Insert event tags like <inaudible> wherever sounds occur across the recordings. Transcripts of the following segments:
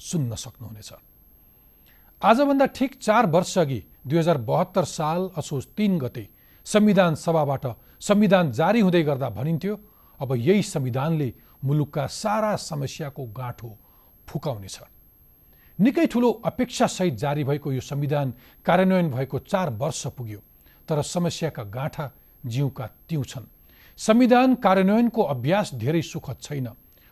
सुन्न सक्नुहुनेछ। आजभन्दा ठिक चार वर्ष अघि दुई हजार बहत्तर साल असोज तिन गते संविधान सभाबाट संविधान जारी हुँदै गर्दा भनिन्थ्यो अब यही संविधानले मुलुकका सारा समस्याको गाँठो फुकाउनेछ। निकै ठुलो अपेक्षासहित जारी भएको यो संविधान कार्यान्वयन भएको चार वर्ष पुग्यो तर समस्याका गाँठा जिउका त्यौँ छन् संविधान कार्यान्वयनको अभ्यास धेरै सुखद छैन।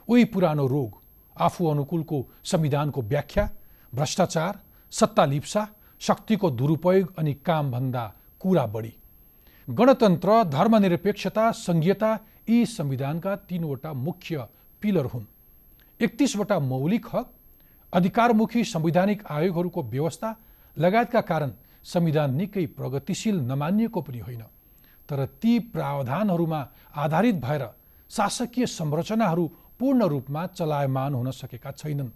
उही पुरानो रोग आफू अनुकूलको संविधानको व्याख्या भ्रष्टाचार सत्ता लिप्सा शक्तिको दुरुपयोग अनि कामभन्दा कुरा बढी। गणतन्त्र धर्मनिरपेक्षता सङ्घीयता यी संविधानका तिनवटा मुख्य पिलर हुन्। एकतिसवटा मौलिक हक अधिकारमुखी संवैधानिक आयोगहरूको व्यवस्था लगायतका कारण संविधान निकै प्रगतिशील नमानिएको पनि होइन। तर ती प्रावधानहरूमा आधारित भएर शासकीय संरचनाहरू पूर्ण रूपमा चलायमान हुन सकेका छैनन्।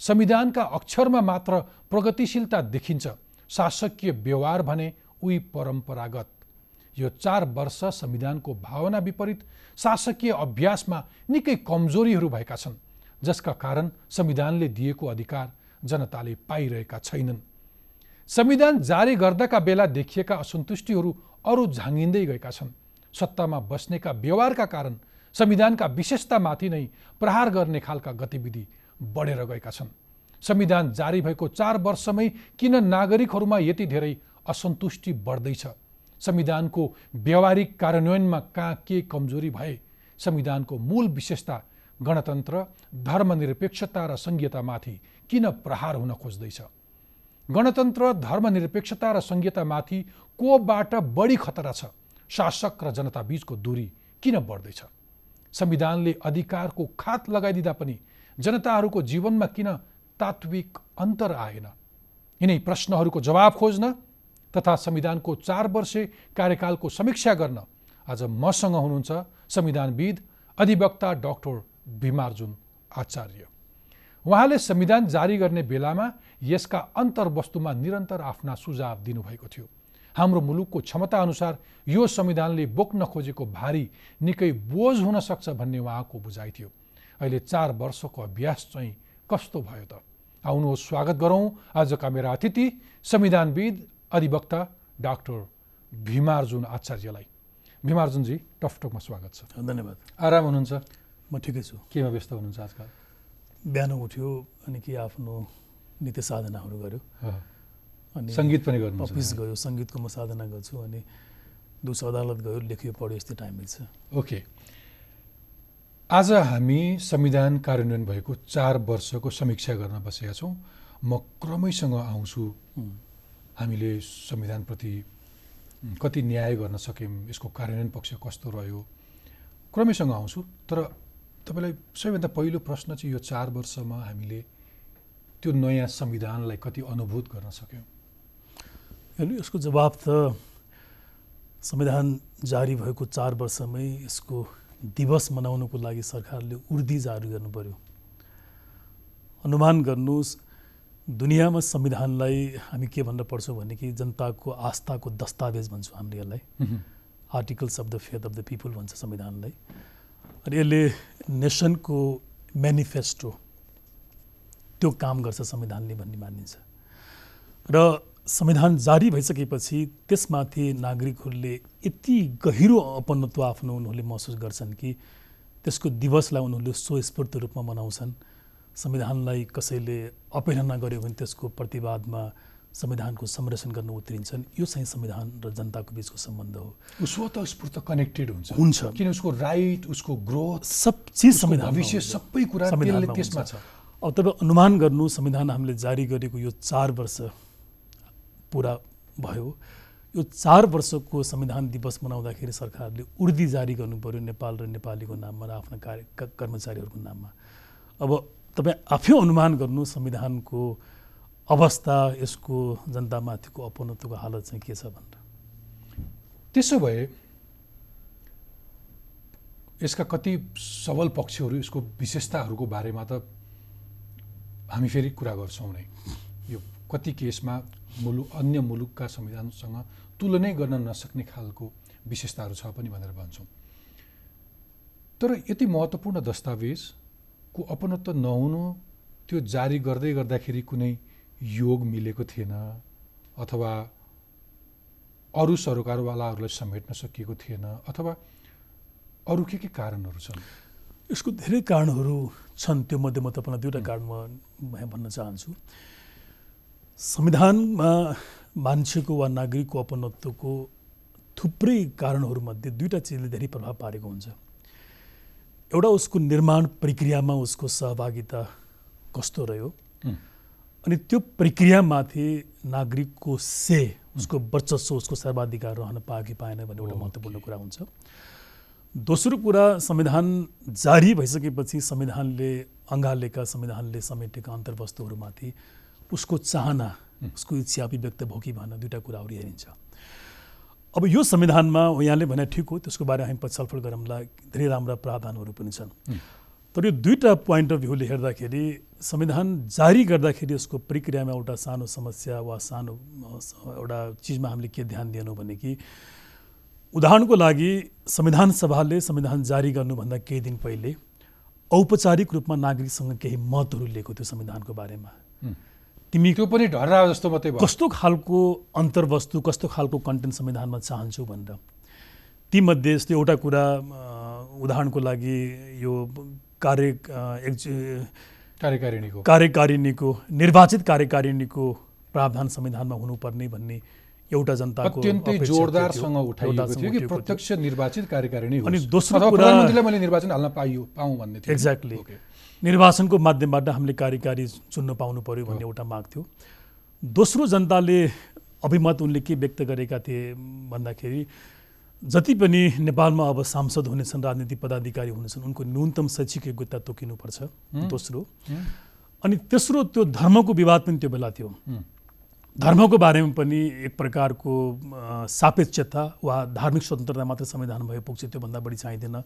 संविधानका अक्षरमा मात्र प्रगतिशीलता देखिन्छ। शासकीय व्यवहार भने उही परम्परागत। यो चार वर्ष संविधानको भावना विपरीत शासकीय अभ्यासमा निकै कमजोरीहरू भएका छन् जसका कारण संविधानले दिएको अधिकार जनताले पाइरहेका छैनन्। संविधान जारी गर्दाका बेला देखिएका असन्तुष्टिहरू अरू झाँगिँदै गएका छन्। सत्तामा बस्नेका व्यवहारका कारण संविधानका विशेषतामाथि नै प्रहार गर्ने खालका गतिविधि बढेर गएका छन्। संविधान जारी भएको चार वर्षमै किन नागरिकहरूमा यति धेरै असन्तुष्टि बढ्दैछ? संविधानको व्यावहारिक कार्यान्वयनमा कहाँ के कमजोरी भए? संविधानको मूल विशेषता गणतन्त्र धर्मनिरपेक्षता र सङ्घीयतामाथि किन प्रहार हुन खोज्दैछ? गणतन्त्र धर्मनिरपेक्षता र सङ्घीयतामाथि कोबाट बढी खतरा छ? शासक र जनताबीचको दूरी किन बढ्दैछ? संविधानले अधिकारको खात लगाइदिँदा पनि जनताहरूको जीवनमा किन तात्विक अन्तर आएन? यिनै प्रश्नहरूको जवाब खोज्न तथा संविधानको चार वर्षे कार्यकालको समीक्षा गर्न आज मसँग हुनुहुन्छ संविधानविद अधिवक्ता डक्टर भीमार्जुन आचार्य। उहाँले संविधान जारी गर्ने बेलामा यसका अन्तर्वस्तुमा निरन्तर आफ्ना सुझाव दिनुभएको थियो। हाम्रो मुलुकको क्षमता अनुसार यो संविधानले बोक्न खोजेको भारी निकै बोझ हुन सक्छ भन्ने उहाँको बुझाइ थियो। अहिले चार वर्षको अभ्यास चाहिँ कस्तो भयो त? आउनुहोस् स्वागत गरौँ। आजका मेरा अतिथि संविधानविद अधिवक्ता डाक्टर भीमार्जुन आचार्यलाई। भीमार्जुनजी टकटकमा स्वागत छ। धन्यवाद। आराम हुनुहुन्छ? म ठिकै छु। केमा व्यस्त हुनुहुन्छ आजकल? बिहान उठ्यो अनि के आफ्नो नित्य साधनाहरू गऱ्यो अनि सङ्गीत पनि गर्नु अफिस गयो सङ्गीतको म साधना गर्छु अनि दोष अदालत गयो लेख्यो पढ्यो यस्तै टाइम मिल्छ। ओके। आज हामी संविधान कार्यान्वयन भएको चार वर्षको समीक्षा गर्न बसेका छौँ। म क्रमैसँग आउँछु। हामीले संविधानप्रति कति न्याय गर्न सक्यौँ यसको कार्यान्वयन पक्ष कस्तो रह्यो क्रमैसँग आउँछु। तर तपाईँलाई सबैभन्दा पहिलो प्रश्न चाहिँ यो चार वर्षमा हामीले त्यो नयाँ संविधानलाई कति अनुभूत गर्न सक्यौँ? हेर्नु यसको जवाब त संविधान जारी भएको चार वर्षमै यसको दिवस मनाउनुको लागि सरकारले उर्दी जारी गर्नु पर्यो अनुमान गर्नुहोस् दुनियाँमा संविधानलाई हामी के भन्न पर्छौँ भने कि जनताको आस्थाको दस्तावेज भन्छौँ हामीले यसलाई। Articles of the faith of the people भन्छ संविधानलाई। अनि यसले नेसनको मेनिफेस्टो त्यो काम गर्छ संविधानले भन्ने मानिन्छ। र संविधान जारी भइसकेपछि त्यसमाथि नागरिकहरूले यति गहिरो अपनत्व आफ्नो उनीहरूले महसुस गर्छन् कि त्यसको दिवसलाई उनीहरूले स्वस्फूर्त रूपमा मनाउँछन्। संविधानलाई कसैले अवहेलना गर्यो भने त्यसको प्रतिवादमा संविधानको संरक्षण गर्न उत्रिन्छन्। यो चाहिँ संविधान र जनताको बिचको सम्बन्ध हो। स्वतस्फूर्त कनेक्टेड हुन्छ। हुन्छ। किन उसको राइट उसको ग्रोथ सब चिज संविधान भविष्य सबै कुरा त्यसमा छ। अब तपाईँ अनुमान गर्नु संविधान हामीले जारी गरेको यो चार वर्ष पुरा भयो। यो चार वर्षको संविधान दिवस मनाउँदाखेरि सरकारले उर्दी जारी गर्नु पऱ्यो नेपाल र नेपालीको नाममा र आफ्ना कार्य कर्मचारीहरूको नाममा। अब तपाईँ आफै अनुमान गर्नु संविधानको अवस्था यसको जनतामाथिको अपनत्वको हालत चाहिँ के छ भनेर। त्यसो भए यसका कति सबल पक्षहरू यसको विशेषताहरूको बारेमा त हामी फेरि कुरा गर्छौँ नै। यो कति केसमा मुलुक अन्य मुलुकका संविधानसँग तुलनै गर्न नसक्ने खालको विशेषताहरू छ पनि भनेर भन्छौँ। तर यति महत्त्वपूर्ण दस्तावेजको अपनत्व नहुनु त्यो जारी गर्दै गर्दाखेरि कुनै योग मिलेको थिएन अथवा अरू सरकारवालाहरूलाई समेट्न सकिएको थिएन अथवा अरू के के कारणहरू छन्? यसको धेरै कारणहरू छन् त्यो मध्ये म तपाईँलाई दुईवटा कारण म म भन्न चाहन्छु। संविधानमा मान्छेको वा नागरिकको अपनत्वको थुप्रै कारणहरूमध्ये दुईवटा चिजले धेरै प्रभाव पारेको हुन्छ। एउटा उसको निर्माण प्रक्रियामा उसको सहभागिता कस्तो रह्यो। अनि त्यो प्रक्रियामाथि नागरिकको से उसको वर्चस्व उसको सर्वाधिकार रहन पायो कि पाएन भन्ने एउटा महत्त्वपूर्ण कुरा हुन्छ। दोस्रो कुरा संविधान जारी भइसकेपछि संविधानले अँगालेका संविधानले समेटेका अन्तर्वस्तुहरूमाथि उसको चाहना उसको इच्छा अभिव्यक्त भयो कि भएन दुईवटा कुराहरू हेरिन्छ। अब यो संविधानमा यहाँले भने ठिक हो त्यसको बारेमा हामी पछि छलफल गरौँला धेरै राम्रा प्रावधानहरू पनि छन्। तर यो दुईवटा पोइन्ट अफ भ्यूले हेर्दाखेरि संविधान जारी गर्दाखेरि यसको प्रक्रियामा एउटा सानो समस्या वा सानो एउटा चिजमा हामीले के ध्यान दिएनौँ भने कि उदाहरणको लागि संविधान सभाले संविधान जारी गर्नुभन्दा केही दिन पहिले औपचारिक रूपमा नागरिकसँग केही मतहरू लिएको थियो संविधानको बारेमा। हुँ। तिमी त्यो पनि ढर्रा जस्तो मात्रै भयो कस्तो खालको अन्तर्वस्तु कस्तो खालको कन्टेन्ट संविधानमा चाहन्छु भनेर तीमध्ये यस्तो एउटा कुरा उदाहरणको लागि यो कार्य कार्यकारिणीको कार्यकारिणीको निर्वाचित कार्यकारिणीको प्रावधान संविधानमा हुनुपर्ने भन्ने एउटा जनताको जोरदारसँग उठाइएको थियो कि। प्रत्यक्ष निर्वाचित कार्यकारिणी। अनि दोस्रो प्रधानमन्त्रीलाई मैले निर्वाचन हाल्न पाइयो पाऊँ भन्ने थियो एक्ज्याक्टली। निर्वाचनको माध्यमबाट हामीले कार्यकारी चुन्न पाउनु पर्यो भन्ने एउटा माग थियो। दोस्रो जनताले अभिमत उनले के व्यक्त गरेका थिए भन्दाखेरि जति पनि नेपालमा अब सांसद हुनेछन् राजनीतिक पदाधिकारी हुनेछन् उनको न्यूनतम शैक्षिक योग्यता तोकिनुपर्छ दोस्रो। अनि तेस्रो त्यो धर्मको विवाद पनि त्यो बेला थियो। धर्मको बारेमा पनि एक प्रकारको सापेक्षता वा धार्मिक स्वतन्त्रता मात्र संविधान भए पुग्छ त्योभन्दा बढी चाहिँदैन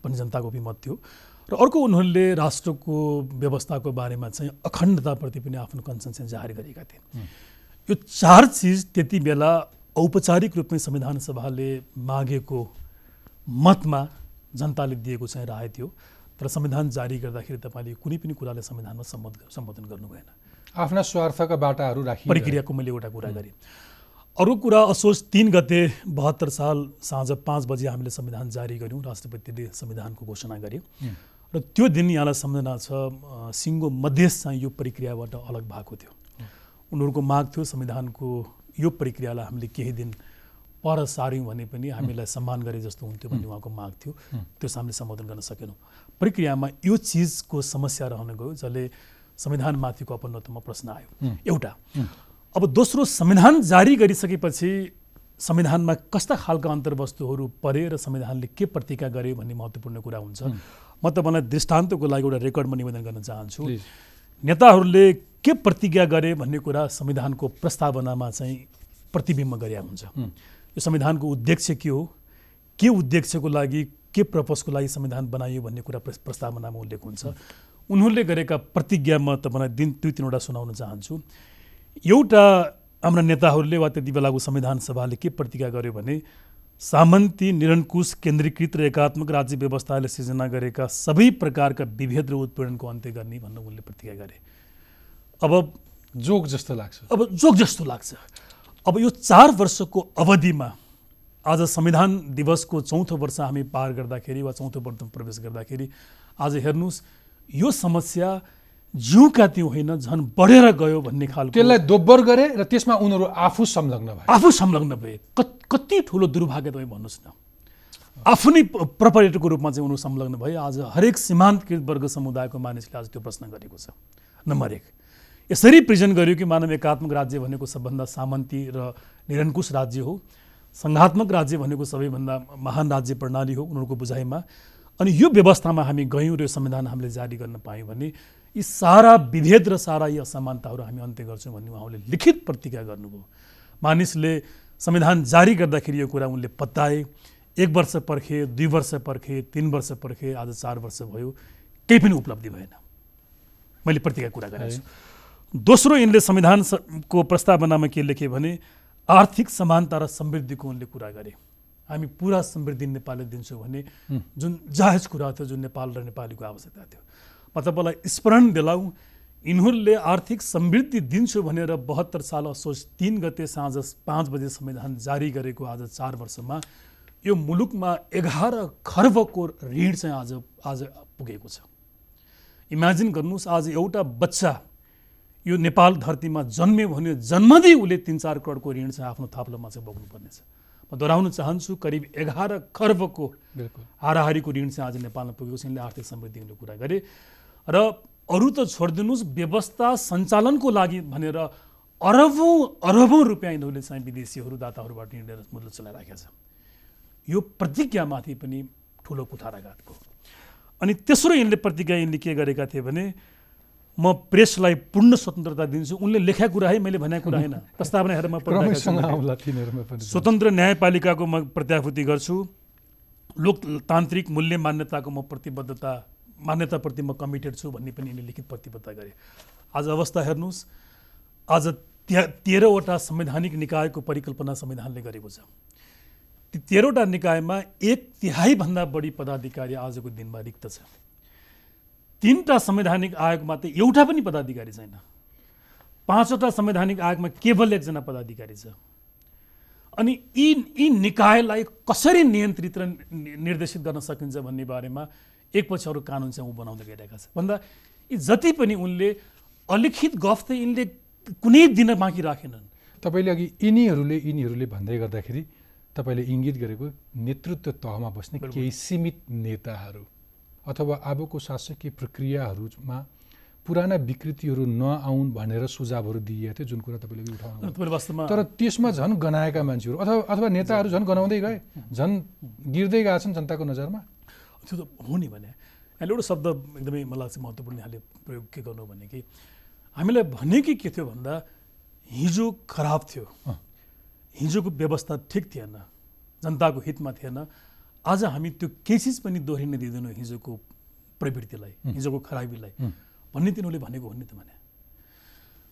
भन्ने जनताको अभिमत थियो। र अर्को उनीहरूले राष्ट्रको व्यवस्थाको बारेमा चाहिँ अखण्डताप्रति पनि आफ्नो चाहिँ जाहेर गरेका थिए। यो चार चिज त्यति बेला औपचारिक रूपमै संविधान सभाले मागेको मतमा जनताले दिएको चाहिँ राय थियो। तर संविधान जारी गर्दाखेरि तपाईँले कुनै पनि कुरालाई संविधानमा सम्बोध सम्बोधन गर्नु भएन। आफ्ना स्वार्थका बाटाहरू राखि प्रक्रियाको मैले एउटा कुरा गरेँ। अर्को कुरा असोज तिन गते बहत्तर साल साँझ पाँच बजी हामीले संविधान जारी गऱ्यौँ। राष्ट्रपतिले संविधानको घोषणा गरे र त्यो दिन यहाँलाई सम्झना छ सिङ्गो मधेस चाहिँ यो प्रक्रियाबाट अलग भएको थियो। उनीहरूको माग थियो संविधानको यो प्रक्रियालाई हामीले केही दिन पर सार्यौँ भने पनि हामीलाई सम्मान गरे जस्तो हुन्थ्यो भन्ने उहाँको माग थियो। त्यो हामीले सम्बोधन गर्न सकेनौँ। प्रक्रियामा यो चिजको समस्या रहन गयो जसले संविधानमाथिको अपनत्वमा प्रश्न आयो। एउटा अब दोस्रो संविधान जारी गरिसकेपछि संविधानमा कस्ता खालका अन्तर्वस्तुहरू परे र संविधानले के प्रतिज्ञा गर्यो भन्ने महत्त्वपूर्ण कुरा हुन्छ। म तपाईँलाई दृष्टान्तको लागि एउटा रेकर्डमा निवेदन गर्न चाहन्छु। नेताहरूले के प्रतिज्ञा गरे भन्ने कुरा संविधानको प्रस्तावनामा चाहिँ प्रतिबिम्ब गरिया हुन्छ। यो संविधानको उद्देश्य के हो? के उद्देश्यको लागि के पर्पजको लागि संविधान बनाइयो भन्ने कुरा प्रस- प्रस्तावनामा उल्लेख हुन्छ। उनीहरूले गरेका प्रतिज्ञा म तपाईँलाई दिन दुई तिनवटा सुनाउन चाहन्छु। एउटा हाम्रा नेताहरूले वा त्यति बेलाको संविधान सभाले के प्रतिज्ञा गर्यो भने सामन्ती निरङ्कुश केन्द्रीकृत र एकात्मक राज्य व्यवस्थाले सिर्जना गरेका सबै प्रकारका विभेद र उत्पीडनको अन्त्य गर्ने भनेर उनले प्रतिज्ञा गरे। अब जोग जस्तो लाग्छ। अब जोग जस्तो लाग्छ। अब यो चार वर्षको अवधिमा आज संविधान दिवसको चौथो वर्ष हामी पार गर्दाखेरि वा चौथो वर्षमा प्रवेश गर्दाखेरि आज हेर्नुहोस् यो समस्या जिउका त्यो होइन झन् बढेर गयो भन्ने खालको त्यसलाई दोब्बर गरे र त्यसमा उनीहरू आफू संलग्न भए। आफू संलग्न भए। कत- ठुलो दुर्भाग्य तपाईँ भन्नुहोस् न। आफू नै प- प्रपरेटरको रूपमा चाहिँ उनीहरू संलग्न भए। आज हरेक सीमान्तकृत वर्ग समुदायको मानिसले आज त्यो प्रश्न गरेको छ। नम्बर एक यसरी प्रेजेन्ट गर्यो कि मानव एकात्मक राज्य भनेको सबभन्दा सामन्ती र निरङ्कुश राज्य हो? सङ्घात्मक राज्य भनेको सबैभन्दा महान राज्य प्रणाली हो उनीहरूको बुझाइमा। अनि यो व्यवस्थामा हामी गयौँ र यो संविधान हामीले जारी गर्न पायौँ भने यी सारा विभेद र सारा यी असमानताहरू हामी अन्त्य गर्छौँ भन्ने उहाँले लिखित प्रतिज्ञा गर्नुभयो। मानिसले संविधान जारी गर्दाखेरि यो कुरा उनले पत्ताए एक वर्ष पर्खे दुई वर्ष पर्खे तिन वर्ष पर्खे आज चार वर्ष भयो केही पनि उपलब्धि भएन। मैले प्रतिज्ञा कुरा गरेको छु। दोस्रो यिनले संविधान स- को प्रस्तावनामा के लेखे भने आर्थिक समानता र समृद्धिको उनले कुरा गरे। हामी पुरा समृद्धि नेपालले दिन्छौँ भने जुन जायज कुरा थियो जुन नेपाल र नेपालीको आवश्यकता थियो। म तपाईँलाई स्मरण दिलाउँ यिनीहरूले आर्थिक समृद्धि दिन्छु भनेर बहत्तर साल असोज तिन गते साँझ पाँच बजे संविधान जारी गरेको आज चार वर्षमा यो मुलुकमा एघार खर्बको ऋण चाहिँ आज आज पुगेको छ। इमेजिन गर्नुहोस् आज एउटा बच्चा यो नेपाल धरतीमा जन्म्यो भने जन्मदै उसले तिन चार करोडको ऋण चाहिँ आफ्नो थाप्लोमा चाहिँ बोक्नुपर्नेछ। म दोहोऱ्याउन चाहन्छु करिब एघार खर्बको हाराहारीको ऋण चाहिँ आज नेपालमा पुगेको छ। यिनले आर्थिक समृद्धिको कुरा गरे। र अरू त छोडिदिनुहोस् व्यवस्था सञ्चालनको लागि भनेर अरबौँ अरबौँ रुपियाँ यिनीहरूले चाहिँ विदेशीहरू दाताहरूबाट हिँडेर मूल्य चलाइराखेका छ यो प्रतिज्ञामाथि पनि ठुलो कुठाराघातको अनि तेस्रो यिनले प्रतिज्ञा यिनले के गरेका थिए भने म प्रेसलाई पूर्ण स्वतन्त्रता दिन्छु। उनले लेखा कुरा है मैले भनेको कुरा होइन। <laughs> प्रस्तावना हेरेर स्वतन्त्र न्यायपालिकाको म प्रत्याभूति गर्छु। लोकतान्त्रिक मूल्य मान्यताको म प्रतिबद्धता मान्यताप्रति म कमिटेड छु भन्ने पनि यिनले लिखित प्रतिबद्धता गरे। आज अवस्था हेर्नुहोस् आज ते तेह्रवटा संवैधानिक निकायको परिकल्पना संविधानले गरेको छ। ती तेह्रवटा निकायमा एक तिहाईभन्दा बढी पदाधिकारी आजको दिनमा रिक्त छ। तिनवटा संवैधानिक आयोगमा त एउटा पनि पदाधिकारी छैन। पाँचवटा संवैधानिक आयोगमा केवल एकजना पदाधिकारी छ। अनि यी यी निकायलाई कसरी नियन्त्रित र निर्देशित गर्न सकिन्छ भन्ने बारेमा एकपछि अरू कानुन चाहिँ ऊ बनाउँदै गइरहेका छ भन्दा यी जति पनि उनले अलिखित गफ त यिनले कुनै दिन बाँकी राखेनन्। तपाईँले अघि यिनीहरूले यिनीहरूले भन्दै गर्दाखेरि तपाईँले इङ्गित गरेको नेतृत्व तहमा बस्ने केही सीमित नेताहरू अथवा अबको शासकीय प्रक्रियाहरूमा पुराना विकृतिहरू नआउन् भनेर सुझावहरू दिइएको थियो जुन कुरा तपाईँले उठाउनु तर त्यसमा झन् गनाएका मान्छेहरू अथवा अथवा नेताहरू झन् गनाउँदै गए झन् गिर्दै गएका छन् जनताको नजरमा। त्यो त हो नि भने। अहिले एउटा शब्द एकदमै मलाई लाग्छ महत्त्वपूर्ण यहाँले प्रयोग के गर्नु भने कि हामीलाई भने कि के थियो भन्दा हिजो खराब थियो। हिजोको व्यवस्था ठिक थिएन जनताको हितमा थिएन। आज हामी त्यो केही चिज पनि दोहोरिन दिँदैनौँ हिजोको प्रवृत्तिलाई हिजोको खराबीलाई. भन्ने तिनीहरूले भनेको हो नि त भने।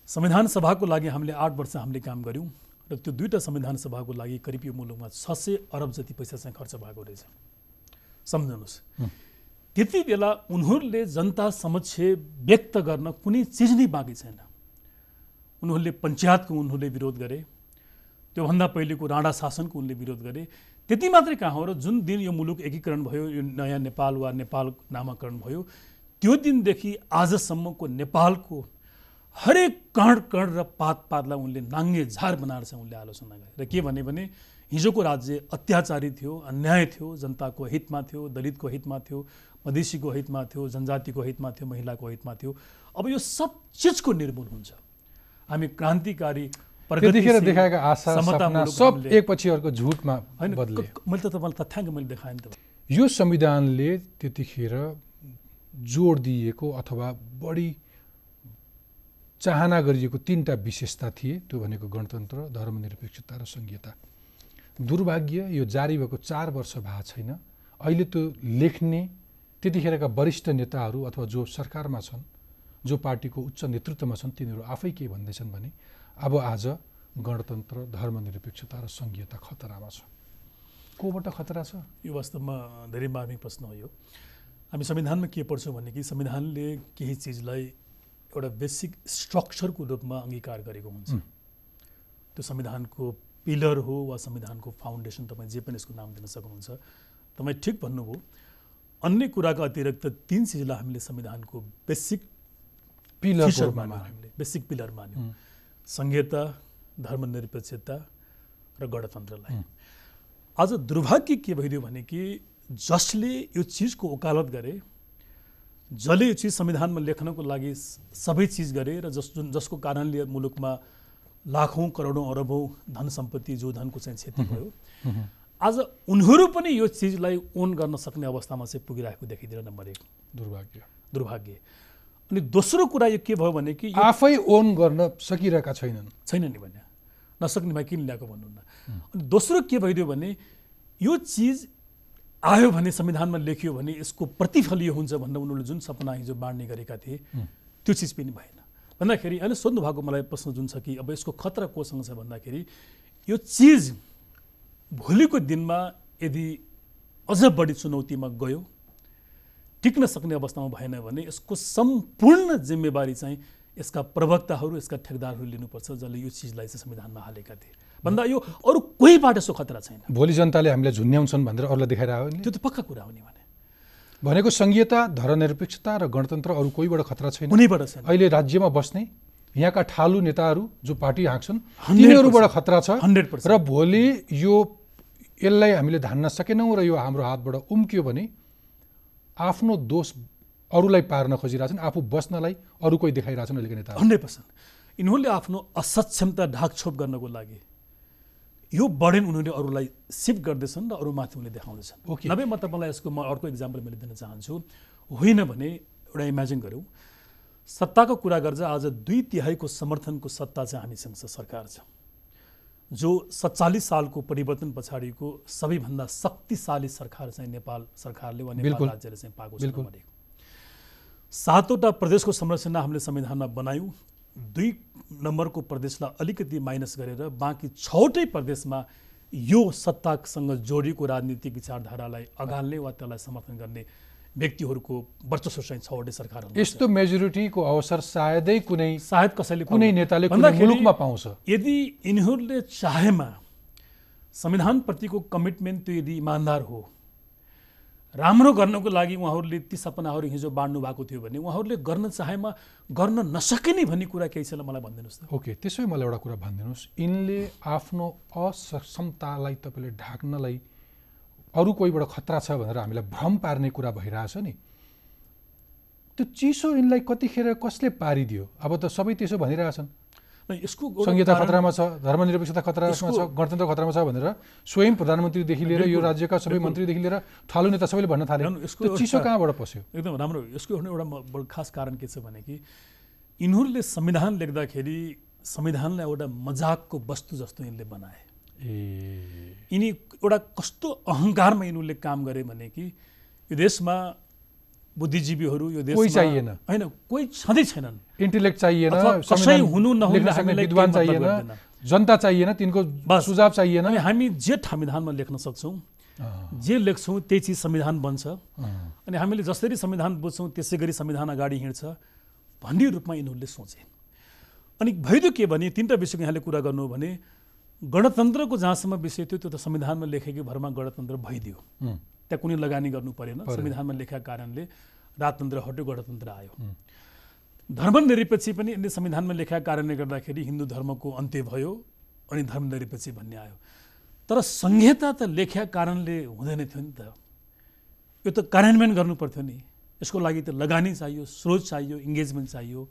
संविधान सभाको लागि हामीले आठ वर्ष हामीले काम गऱ्यौँ र त्यो दुईवटा संविधान सभाको लागि करिब यो मुलुकमा छ सय अरब जति पैसा चाहिँ खर्च भएको रहेछ। सम्झनुहोस्। त्यति बेला उनीहरूले जनता समक्ष व्यक्त गर्न कुनै चिज नै बाँकी छैन। उनीहरूले पञ्चायतको उनीहरूले विरोध गरे त्योभन्दा पहिलेको राणा शासनको उनले विरोध गरे। त्यति मात्रै कहाँ हो र जुन दिन यो मुलुक एकीकरण भयो यो नयाँ नेपाल वा नेपाल नामाकरण भयो त्यो दिनदेखि आजसम्मको नेपालको हरेक कण कण र पात पातलाई उनले नाङ्गे झार बनाएर चाहिँ उनले आलोचना गरे। र के भने हिजोको राज्य अत्याचारी थियो अन्याय थियो जनताको हितमा थियो दलितको हितमा थियो मधेसीको हितमा थियो जनजातिको हितमा थियो महिलाको हितमा थियो। अब यो सब चिजको निर्मूल हुन्छ। हामी क्रान्तिकारी प्रगतिशील, देखाएका आशा सपना सब एकपछि अर्को झुटमा होइन मैले त तपाईँलाई तथ्याङ्क मैले देखाएँ नि त। यो संविधानले त्यतिखेर जोड दिएको अथवा बढी चाहना गरिएको तिनवटा विशेषता थिए त्यो भनेको गणतन्त्र धर्मनिरपेक्षता र सङ्घीयता दुर्भाग्य यो जारी भएको चार वर्ष भएको छैन। अहिले त्यो लेख्ने त्यतिखेरका वरिष्ठ नेताहरू अथवा जो सरकारमा छन् जो पार्टीको उच्च नेतृत्वमा छन् तिनीहरू आफै के भन्दैछन् भने अब आज गणतन्त्र धर्मनिरपेक्षता र सङ्घीयता खतरामा छ। कोबाट खतरा छ? यो वास्तवमा धेरै मार्मिक प्रश्न हो यो। हामी संविधानमा के पढ्छौँ भने कि संविधानले केही चिजलाई एउटा बेसिक स्ट्रक्चरको रूपमा अङ्गीकार गरेको हुन्छ। त्यो संविधानको पिलर हो वा संविधानको फाउन्डेसन तपाईँ जे पनि यसको नाम दिन सक्नुहुन्छ तपाईँ ठिक भन्नुभयो। अन्य कुराका अतिरिक्त तिन चिजलाई हामीले संविधानको बेसिक पिलर मान्यौँ हामीले बेसिक पिलर मान्यौँ। संहिता धर्मनिरपेक्षता र गणतन्त्रलाई। आज दुर्भाग्य के भइदियो भने कि जसले यो चिजको वकालत गरे जसले यो चिज संविधानमा लेख्नको लागि सबै चिज गरे र जस जुन जसको कारणले मुलुकमा लाखौँ करोडौँ अरबौँ धन सम्पत्ति जो धनको चाहिँ क्षति भयो। आज उनीहरू पनि यो चिजलाई ओन गर्न सक्ने अवस्थामा चाहिँ पुगिरहेको देखिँदैन नम्बर एक। दुर्भाग्य। दुर्भाग्य। अनि दोस्रो कुरा यो के भयो भने कि आफै ओन गर्न सकिरहेका छैनन्। छैन नि भने नसक्ने भए किन ल्याएको भन्नुहुन्न? अनि दोस्रो के भइदियो भने यो चिज आयो भने संविधानमा लेखियो भने यसको प्रतिफल यो हुन्छ भनेर उनीहरूले जुन सपना हिजो बाँड्ने गरेका थिए त्यो चिज पनि भएन। भन्दाखेरि अहिले सोध्नु भएको मलाई प्रश्न जुन छ कि अब यसको खतरा कोसँग छ भन्दाखेरि यो चिज भोलिको दिनमा यदि अझ बढी चुनौतीमा गयो टिक्न सक्ने अवस्थामा भएन भने यसको सम्पूर्ण जिम्मेवारी चाहिँ यसका प्रवक्ताहरू यसका ठेकदारहरू लिनुपर्छ जसले यो चिजलाई चाहिँ संविधानमा हालेका थिए। भन्दा यो अरू कोहीबाट यसो खतरा छैन। भोलि जनताले हामीलाई झुन्याउँछन् भनेर अरूलाई देखाइरह्यो नि? त्यो त पक्का कुरा हो नि भने। भनेको संघीयता धर्मनिरपेक्षता र गणतन्त्र अरू कोहीबाट खतरा छैन। कुनैबाट छैन। अहिले राज्यमा बस्ने यहाँका ठालु नेताहरू जो पार्टी हाँक्छन् 100% तिनीहरूबाट खतरा छ। 100% र भोलि यो यसलाई हामीले धान्न सकेनौँ र यो हाम्रो हातबाट उम्कियो भने आफ्नो दोष अरूलाई पार्न खोजिरहेछन् आफू बस्नलाई अरू कोही देखाइरहेछन् अहिलेका नेताहरू। Hundred percent. यिनीहरूले आफ्नो असक्षमता ढाकछोप गर्नको लागि यो बर्डन उनीहरूले अरूलाई सिफ्ट गर्दैछन् र अरू माथि उनीहरूले देखाउँदैछन् Okay. नभए म तपाईँलाई यसको म अर्को इक्जाम्पल मैले दिन चाहन्छु होइन भने एउटा इमेजिन गरौँ सत्ताको कुरा गर्दा आज दुई तिहाईको समर्थनको सत्ता चाहिँ हामीसँग सरकार छ जो सत्तालिस सालको परिवर्तन पछाडिको सबैभन्दा शक्तिशाली सरकार चाहिँ नेपाल सरकारले वा नेपाल। राज्यले चाहिँ पाएको छ। सातवटा प्रदेशको संरचना हामीले संविधानमा बनायौँ दुई नम्बरको प्रदेशलाई अलिकति माइनस गरेर बाँकी छवटै प्रदेशमा यो सत्तासँग जोडिएको राजनीतिक विचारधारालाई अगाल्ने वा त्यसलाई समर्थन गर्ने व्यक्तिहरूको वर्चस्व चाहिँ छवटै सरकारहरू यस्तो मेजोरिटीको अवसर सायदै कुनै सायद कसैले कुनै नेताले मुलुकमा पाउँछ। यदि यिनीहरूले चाहेमा संविधानप्रतिको कमिटमेन्ट त्यो यदि इमान्दार हो राम्रो गर्नको लागि उहाँहरूले ती सपनाहरू हिजो बाँड्नु भएको थियो भने उहाँहरूले गर्न चाहेमा गर्न नसकिने भन्ने कुरा केही छैन मलाई भनिदिनुहोस् त। ओके त्यसै मलाई एउटा कुरा भनिदिनुहोस्। यिनले आफ्नो असक्षमतालाई तपाईँले ढाक्नलाई अरू कोहीबाट खतरा छ भनेर हामीलाई भ्रम पार्ने कुरा भइरहेछ नि। त्यो चिसो यिनलाई कतिखेर कसले पारिदियो? अब त सबै त्यसो भनिरहेछन्। यसको संहिता खतरामा छ धर्मनिरपेक्षता खतरामा छ गणतन्त्र खतरामा छ भनेर स्वयं प्रधानमन्त्रीदेखि लिएर यो राज्यका सबै मन्त्रीदेखि लिएर ठालु नेता सबैले भन्न थाले। यसको चिसो कहाँबाट पस्यो? एकदम राम्रो। यसको एउटा खास कारण के छ भने कि यिनीहरूले संविधान लेख्दाखेरि संविधानलाई एउटा मजाकको वस्तु जस्तो यिनले बनाए। ए। यिनी एउटा कस्तो अहङ्कारमा यिनीहरूले काम गरे भने कि यो देशमा बुद्धिजीवीहरू यो देशमा कोही चाहिएन। होइन कोही छँदै छैनन् इन्टेलेक्ट चाहिएन कसै हुनु नहुनु विद्वान चाहिएन। जनता चाहिएन तिनको। सुझाव चाहिएन हामी जे संविधानमा लेख्न सक्छौँ जे लेख्छौँ त्यही चिज संविधान बन्छ। अनि हामीले जसरी संविधान बुझ्छौँ त्यसै गरी संविधान अगाडि हिँड्छ भन्ने रूपमा यिनीहरूले सोचे अनि भइदियो के भने तिनवटा विषयको यहाँले कुरा गर्नु हो भने गणतन्त्रको जहाँसम्म विषय थियो त्यो त संविधानमा लेखेकै भरमा गणतन्त्र भइदियो त्यहाँ कुनै लगानी गर्नु परेन। संविधानमा लेखेका कारणले राजतन्त्र हट्यो गणतन्त्र आयो। धर्मनिरपेक्षी पनि यिनले संविधानमा लेखेका कारणले गर्दाखेरि हिन्दू धर्मको अन्त्य भयो अनि धर्मनिरपेक्षी भन्ने आयो। तर संहिता त लेखेका कारणले हुँदैन थियो नि त। यो त कार्यान्वयन गर्नु पर्थ्यो नि। यसको लागि त लगानी चाहियो स्रोत चाहियो इङ्गेजमेन्ट चाहियो।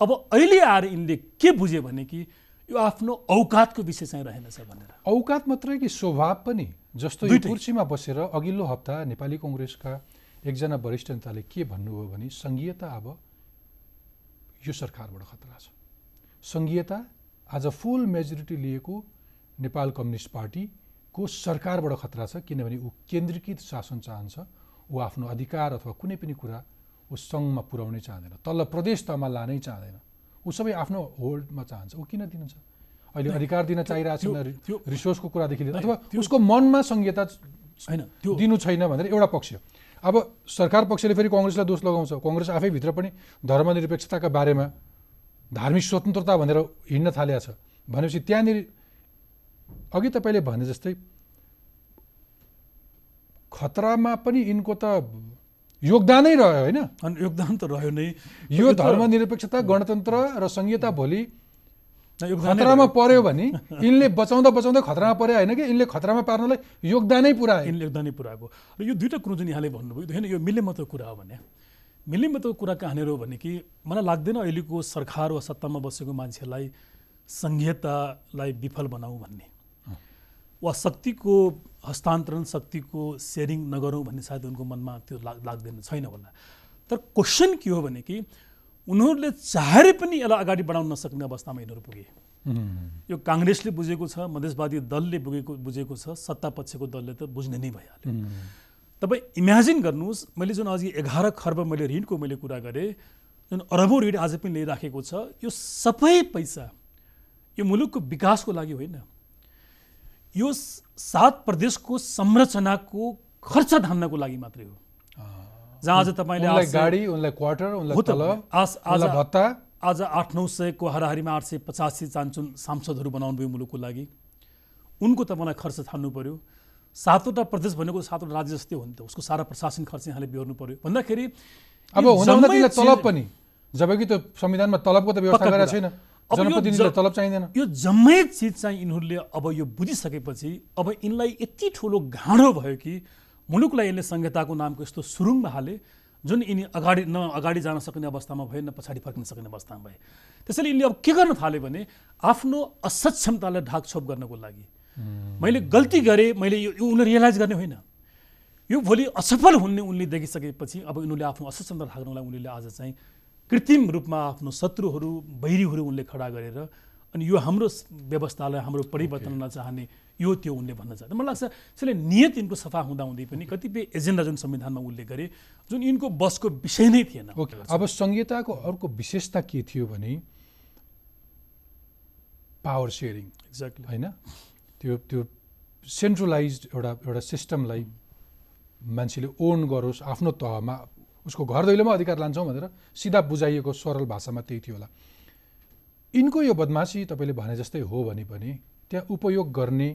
अब अहिले आएर यिनले के बुझ्यो भने कि यो आफ्नो औकातको विषय चाहिँ रहेनछ भनेर। औकात मात्रै कि स्वभाव पनि? जस्तो यो। कुर्सीमा बसेर अघिल्लो हप्ता नेपाली कङ्ग्रेसका एकजना वरिष्ठ नेताले के भन्नुभयो भने सङ्घीयता अब यो सरकारबाट खतरा छ। सङ्घीयता आज फुल मेजोरिटी लिएको नेपाल कम्युनिस्ट पार्टीको सरकारबाट खतरा छ किनभने ऊ केन्द्रीकृत शासन चाहन्छ। ऊ आफ्नो अधिकार अथवा कुनै पनि कुरा ऊ सङ्घमा पुर्याउनै चाहँदैन। तल प्रदेश तहमा लानै चाहँदैन। ऊ सबै आफ्नो होल्डमा चाहन्छ। ऊ किन दिन्छ? अहिले अधिकार दिन चाहिरहेको छैन रिसोर्सको कुरादेखि लिएर अथवा उसको मनमा संहिता होइन त्यो दिनु छैन भनेर एउटा पक्ष। अब सरकार पक्षले फेरि कङ्ग्रेसलाई दोष लगाउँछ। कङ्ग्रेस आफैभित्र पनि धर्मनिरपेक्षताका बारेमा धार्मिक स्वतन्त्रता भनेर हिँड्न थालेको छ। भनेपछि त्यहाँनिर अघि तपाईँले भने जस्तै खतरामा पनि यिनको त योगदानै रह्यो होइन? योगदान त रह्यो नै। यो धर्मनिरपेक्षता गणतन्त्र र संहिता भोलि खतरामा। पर्यो भने यिनले बचाउँदा बचाउँदै खतरामा पर्यो होइन कि? यिनले खतरामा पार्नलाई योगदानै पुऱ्याए यिनले योगदानै पुऱ्याएको। र यो दुइटा कुरो जुन यहाँले भन्नुभयो होइन यो मिल्ने मात्र कुरा हो भने। मिल्ने मात्र कुरा कहाँनिर हो भने कि मलाई लाग्दैन अहिलेको सरकार वा सत्तामा बसेको मान्छेलाई सङ्घीयतालाई विफल बनाऊ भन्ने। वा शक्तिको हस्तान्तरण शक्तिको सेयरिङ नगरौँ भन्ने सायद उनको मनमा त्यो लाग लाग्दैन छैन होला। तर क्वेसन के हो भने कि उनीहरूले चाहेर पनि यसलाई अगाडि बढाउन नसक्ने अवस्थामा यिनीहरू पुगे। यो काङ्ग्रेसले बुझेको छ मधेसवादी दलले बुझेको बुझेको छ सत्ता पक्षको दलले त बुझ्ने नै भइहाल्यो। तपाईँ इमेजिन गर्नुहोस् मैले जुन अघि एघार खर्ब मैले ऋणको मैले कुरा गरेँ जुन अरबौँ ऋण आज पनि लिइराखेको छ यो सबै पैसा यो मुलुकको विकासको लागि होइन। यो सात प्रदेशको संरचनाको खर्च धान्नको लागि मात्रै हो। जहाँ आज तपाईँले गाडी उनलाई क्वार्टर उनलाई तलब आज भत्ता। आज आठ नौ सयको हाराहारीमा आठ सय पचासी चान्चुन सांसदहरू बनाउनु भयो मुलुकको लागि। उनको तपाईँलाई खर्च थाल्नु पर्यो। सातवटा प्रदेश भनेको सातवटा राज्य जस्तै हो नि त। उसको सारा प्रशासन खर्च यहाँले बिहोर्नु पर्यो। भन्दाखेरि अब तलब पनि। जबकि त संविधानमा तलबको त व्यवस्था गरेको। छैन। तलब चाहिँदैन। यो जम्मै चिज चाहिँ यिनीहरूले अब यो बुझिसकेपछि अब यिनलाई यति ठुलो घाँडो भयो कि मुलुकलाई यसले संहिताको नामको यस्तो सुरुङमा हाले जुन यिनी अगाडि न अगाडि जान सक्ने अवस्थामा भए न पछाडि फर्किन सक्ने अवस्थामा भए। त्यसैले यिनले अब के गर्न थाल्यो भने आफ्नो असक्षमतालाई ढाकछोप गर्नको लागि। मैले गल्ती गरेँ मैले यो उनीहरू रियलाइज गर्ने होइन। यो भोलि असफल हुने उनले देखिसकेपछि अब उनीहरूले आफ्नो असक्षमता ढाक्नलाई उनीहरूले आज चाहिँ कृत्रिम रूपमा आफ्नो शत्रुहरू बैरीहरू उनले खडा गरेर अनि यो हाम्रो व्यवस्थालाई हाम्रो परिवर्तनलाई चाहने यो त्यो उनले भन्न चाहन्छ। मलाई लाग्छ त्यसले नियत यिनको सफा हुँदाहुँदै पनि कतिपय एजेन्डा जुन संविधानमा उल्लेख गरे जुन यिनको बसको विषय नै थिएन। ओके। अब संहिताको अर्को विशेषता के थियो भने पावर सेयरिङ एक्ज्याक्टली होइन? त्यो त्यो सेन्ट्रलाइज एउटा एउटा सिस्टमलाई मान्छेले ओन गरोस् आफ्नो तहमा उसको घर दैलोमा अधिकार लान्छौँ भनेर सिधा बुझाइएको सरल भाषामा त्यही थियो होला। यिनको यो बदमासी तपाईँले भने जस्तै हो भने पनि त्यहाँ उपयोग गर्ने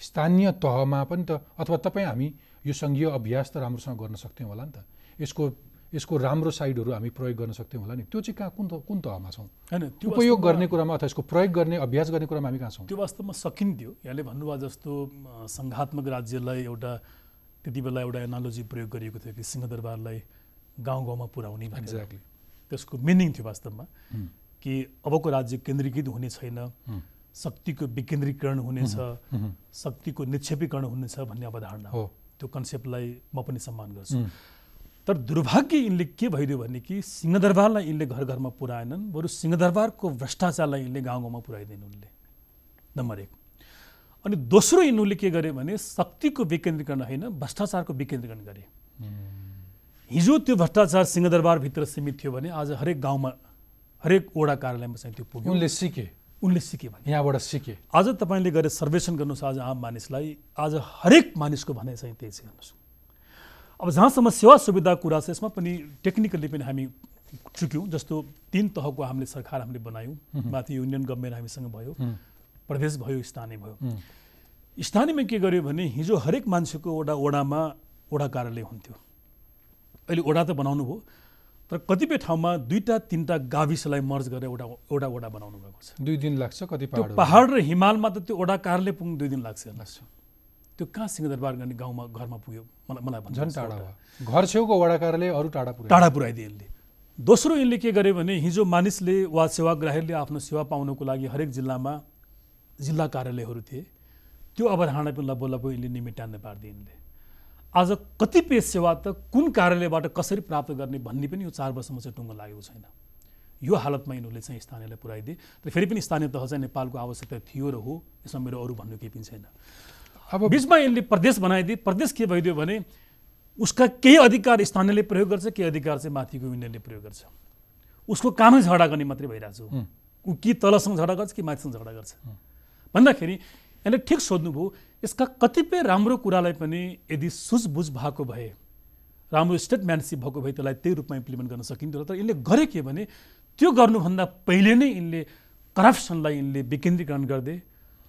स्थानीय तहमा पनि त अथवा तपाईँ हामी यो सङ्घीय अभ्यास त राम्रोसँग गर्न सक्थ्यौँ होला नि त। यसको यसको राम्रो साइडहरू हामी प्रयोग गर्न सक्थ्यौँ होला नि। त्यो चाहिँ कहाँ कुन त कुन तहमा छौँ? होइन त्यो उपयोग गर्ने कुरामा अथवा यसको प्रयोग गर्ने अभ्यास गर्ने कुरामा हामी कहाँ छौँ? त्यो वास्तवमा सकिन्थ्यो यहाँले भन्नुभयो जस्तो सङ्घात्मक राज्यलाई एउटा त्यति बेला एउटा एनालोजी प्रयोग गरिएको थियो कि सिंहदरबारलाई गाउँ गाउँमा पुर्याउने भनेर। एक्ज्याक्टली त्यसको मिनिङ थियो वास्तवमा कि अबको राज्य केन्द्रीकृत हुने छैन। शक्तिको विकेन्द्रीकरण हुनेछ शक्तिको निक्षेपीकरण हुनेछ भन्ने अवधारणा। हो। त्यो कन्सेप्टलाई म पनि सम्मान गर्छु। तर दुर्भाग्य यिनले के भइदियो भने कि सिंहदरबारलाई यिनले घर घरमा पुऱ्याएनन् बरु सिंहदरबारको भ्रष्टाचारलाई यिनले गाउँ गाउँमा पुऱ्याइदिनु उनले। नम्बर एक। अनि दोस्रो यिनीहरूले के गरे भने शक्तिको विकेन्द्रीकरण होइन भ्रष्टाचारको विकेन्द्रीकरण गरे। हिजो त्यो भ्रष्टाचार सिंहदरबारभित्र सीमित थियो भने आज हरेक गाउँमा हरेक वडा कार्यालयमा चाहिँ त्यो पुग्यो। उनले सिके। उनले सिके भने। यहाँबाट सिके। आज तपाईँले गरेर सर्वेक्षण गर्नुहोस् आज आम मानिसलाई आज हरेक मानिसको भनाइ चाहिँ त्यही छ हेर्नुहोस्। अब जहाँसम्म सेवा सुविधा कुरा छ यसमा पनि टेक्निकली पनि हामी चुक्यौँ जस्तो तिन तहको हामीले सरकार हामीले बनायौँ माथि युनियन गभर्मेन्ट हामीसँग भयो प्रदेश भयो स्थानीय भयो। स्थानीयमा के गर्यो भने हिजो हरेक मान्छेको वडा वडामा वडा कार्यालय हुन्थ्यो। अहिले वडा त बनाउनु भयो। तर कतिपय ठाउँमा दुईवटा तिनवटा गाविसलाई मर्ज गरेर एउटा एउटा वडा बनाउनु भएको छ। दुई दिन लाग्छ कति त्यो पहाड पहाड र हिमालमा त त्यो वडा कार्यालय पुग्नु दुई दिन लाग्छ। हेर्नुहोस् त्यो कहाँ सिंहदरबार गर्ने गाउँमा घरमा पुग्यो? मलाई मलाई भन्छ झन् टाढा भयो घर छेउको वडा कार्यालय अरू टाढा पुऱ्यायो। टाढा पुऱ्याइदिए यसले दोस्रो यसले के गर्यो भने हिजो मानिसले वा सेवाग्राहीले आफ्नो सेवा पाउनको लागि हरेक जिल्लामा जिल्ला कार्यालयहरू थिए। त्यो अवधारणा पनि लब्बो लब्बो यसले निमिटान्ने पारिदिए यिनले आज कतिपय सेवा त कुन कार्यालयबाट कसरी प्राप्त गर्ने भन्ने पनि यो चार वर्षमा चाहिँ टुङ्गो लागेको छैन। यो हालतमा यिनीहरूले चाहिँ स्थानीयलाई पुऱ्याइदिए। तर फेरि पनि स्थानीय तह चाहिँ नेपालको आवश्यकता थियो र हो यसमा मेरो अरू भन्नु केही पनि छैन। अब बिचमा यसले प्रदेश बनाइदिए। प्रदेश के भइदियो भने उसका केही अधिकार स्थानीयले प्रयोग गर्छ केही अधिकार चाहिँ माथिको युनियनले प्रयोग गर्छ। उसको कामै झगडा गर्ने मात्रै भइरहेको छ। ऊ कि तलसँग झगडा गर्छ कि माथिसँग झगडा गर्छ। भन्दाखेरि यसले ठिक सोध्नुभयो यसका कतिपय राम्रो कुरालाई पनि यदि सुझबुझ भएको भए राम्रो स्टेटम्यानसिप भएको भए त्यसलाई त्यही रूपमा इम्प्लिमेन्ट गर्न सकिन्थ्यो तर यसले गरे के भने त्यो गर्नुभन्दा पहिले नै यिनले करप्सनलाई यिनले विकेन्द्रीकरण गर्दै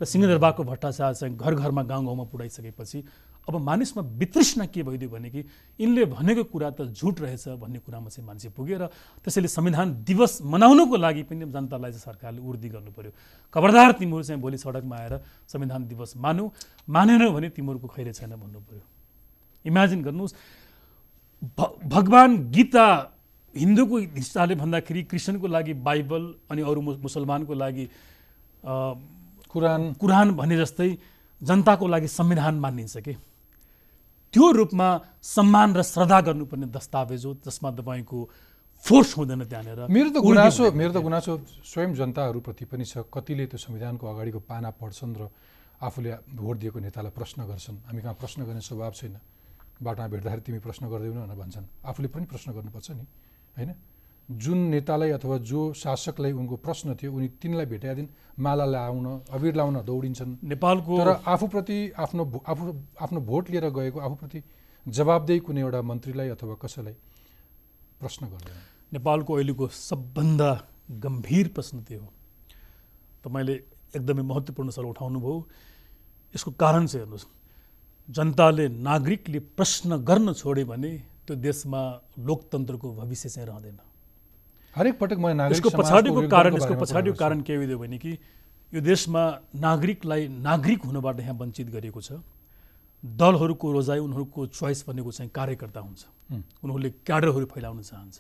र सिंहदरबारको भट्टाचार चाहिँ घर घरमा गाउँ गाउँमा पुऱ्याइसकेपछि अब मानिसमा वितृष्णा के भइदियो भने कि यिनले भनेको कुरा त झुट रहेछ भन्ने कुरामा चाहिँ मान्छे पुग्यो र त्यसैले संविधान दिवस मनाउनुको लागि पनि जनतालाई चाहिँ सरकारले उर्दी गर्नु पर्यो खबरदार तिमीहरू चाहिँ भोलि सडकमा आएर संविधान दिवस मानु मानेन भने तिमीहरूको खैरे छैन भन्नु पर्यो इमेजिन गर्नुहोस् भगवान् गीता हिन्दूको हिस्साले भन्दाखेरि क्रिस्चियनको लागि बाइबल अनि अरू मुसलमानको लागि कुरान। कुरान भने जस्तै जनताको लागि संविधान मानिन्छ कि? त्यो रूपमा सम्मान र श्रद्धा गर्नुपर्ने दस्तावेज हो जसमा तपाईँको फोर्स हुँदैन त्यहाँनिर। मेरो त गुनासो मेरो त गुनासो स्वयं जनताहरूप्रति पनि छ। कतिले त्यो संविधानको अगाडिको पाना पढ्छन् र आफूले भोट दिएको नेतालाई प्रश्न गर्छन्। हामी कहाँ प्रश्न गर्ने स्वभाव छैन। बाटोमा भेट्दाखेरि तिमी प्रश्न गर्दैनौ भनेर भन्छन्। आफूले पनि प्रश्न गर्नुपर्छ नि होइन? जुन नेतालाई अथवा जो शासकलाई उनको प्रश्न थियो उनी तिनलाई भेटेका दिन माला लाउन अबिर लाउन दौडिन्छन्। नेपालको तर आफूप्रति आफ्नो आफू आफ्नो भोट लिएर गएको आफूप्रति जवाबदेही कुनै एउटा मन्त्रीलाई अथवा कसैलाई प्रश्न गर्दैन। नेपालको अहिलेको सबभन्दा गम्भीर प्रश्न त्यो हो। तपाईँले एकदमै महत्त्वपूर्ण सर उठाउनु भयो यसको कारण चाहिँ हेर्नुहोस्। जनताले नागरिकले प्रश्न गर्न छोड्यो भने त्यो देशमा लोकतन्त्रको भविष्य चाहिँ रहँदैन। हरेक पटक म यसको पछाडिको कारण यसको पछाडिको कारण के हो भने कि यो देशमा नागरिकलाई नागरिक हुनबाट यहाँ वञ्चित गरिएको छ। दलहरूको रोजाइ उनीहरूको चोइस भनेको चाहिँ कार्यकर्ता हुन्छ। उनीहरूले क्याडरहरू फैलाउन चाहन्छ।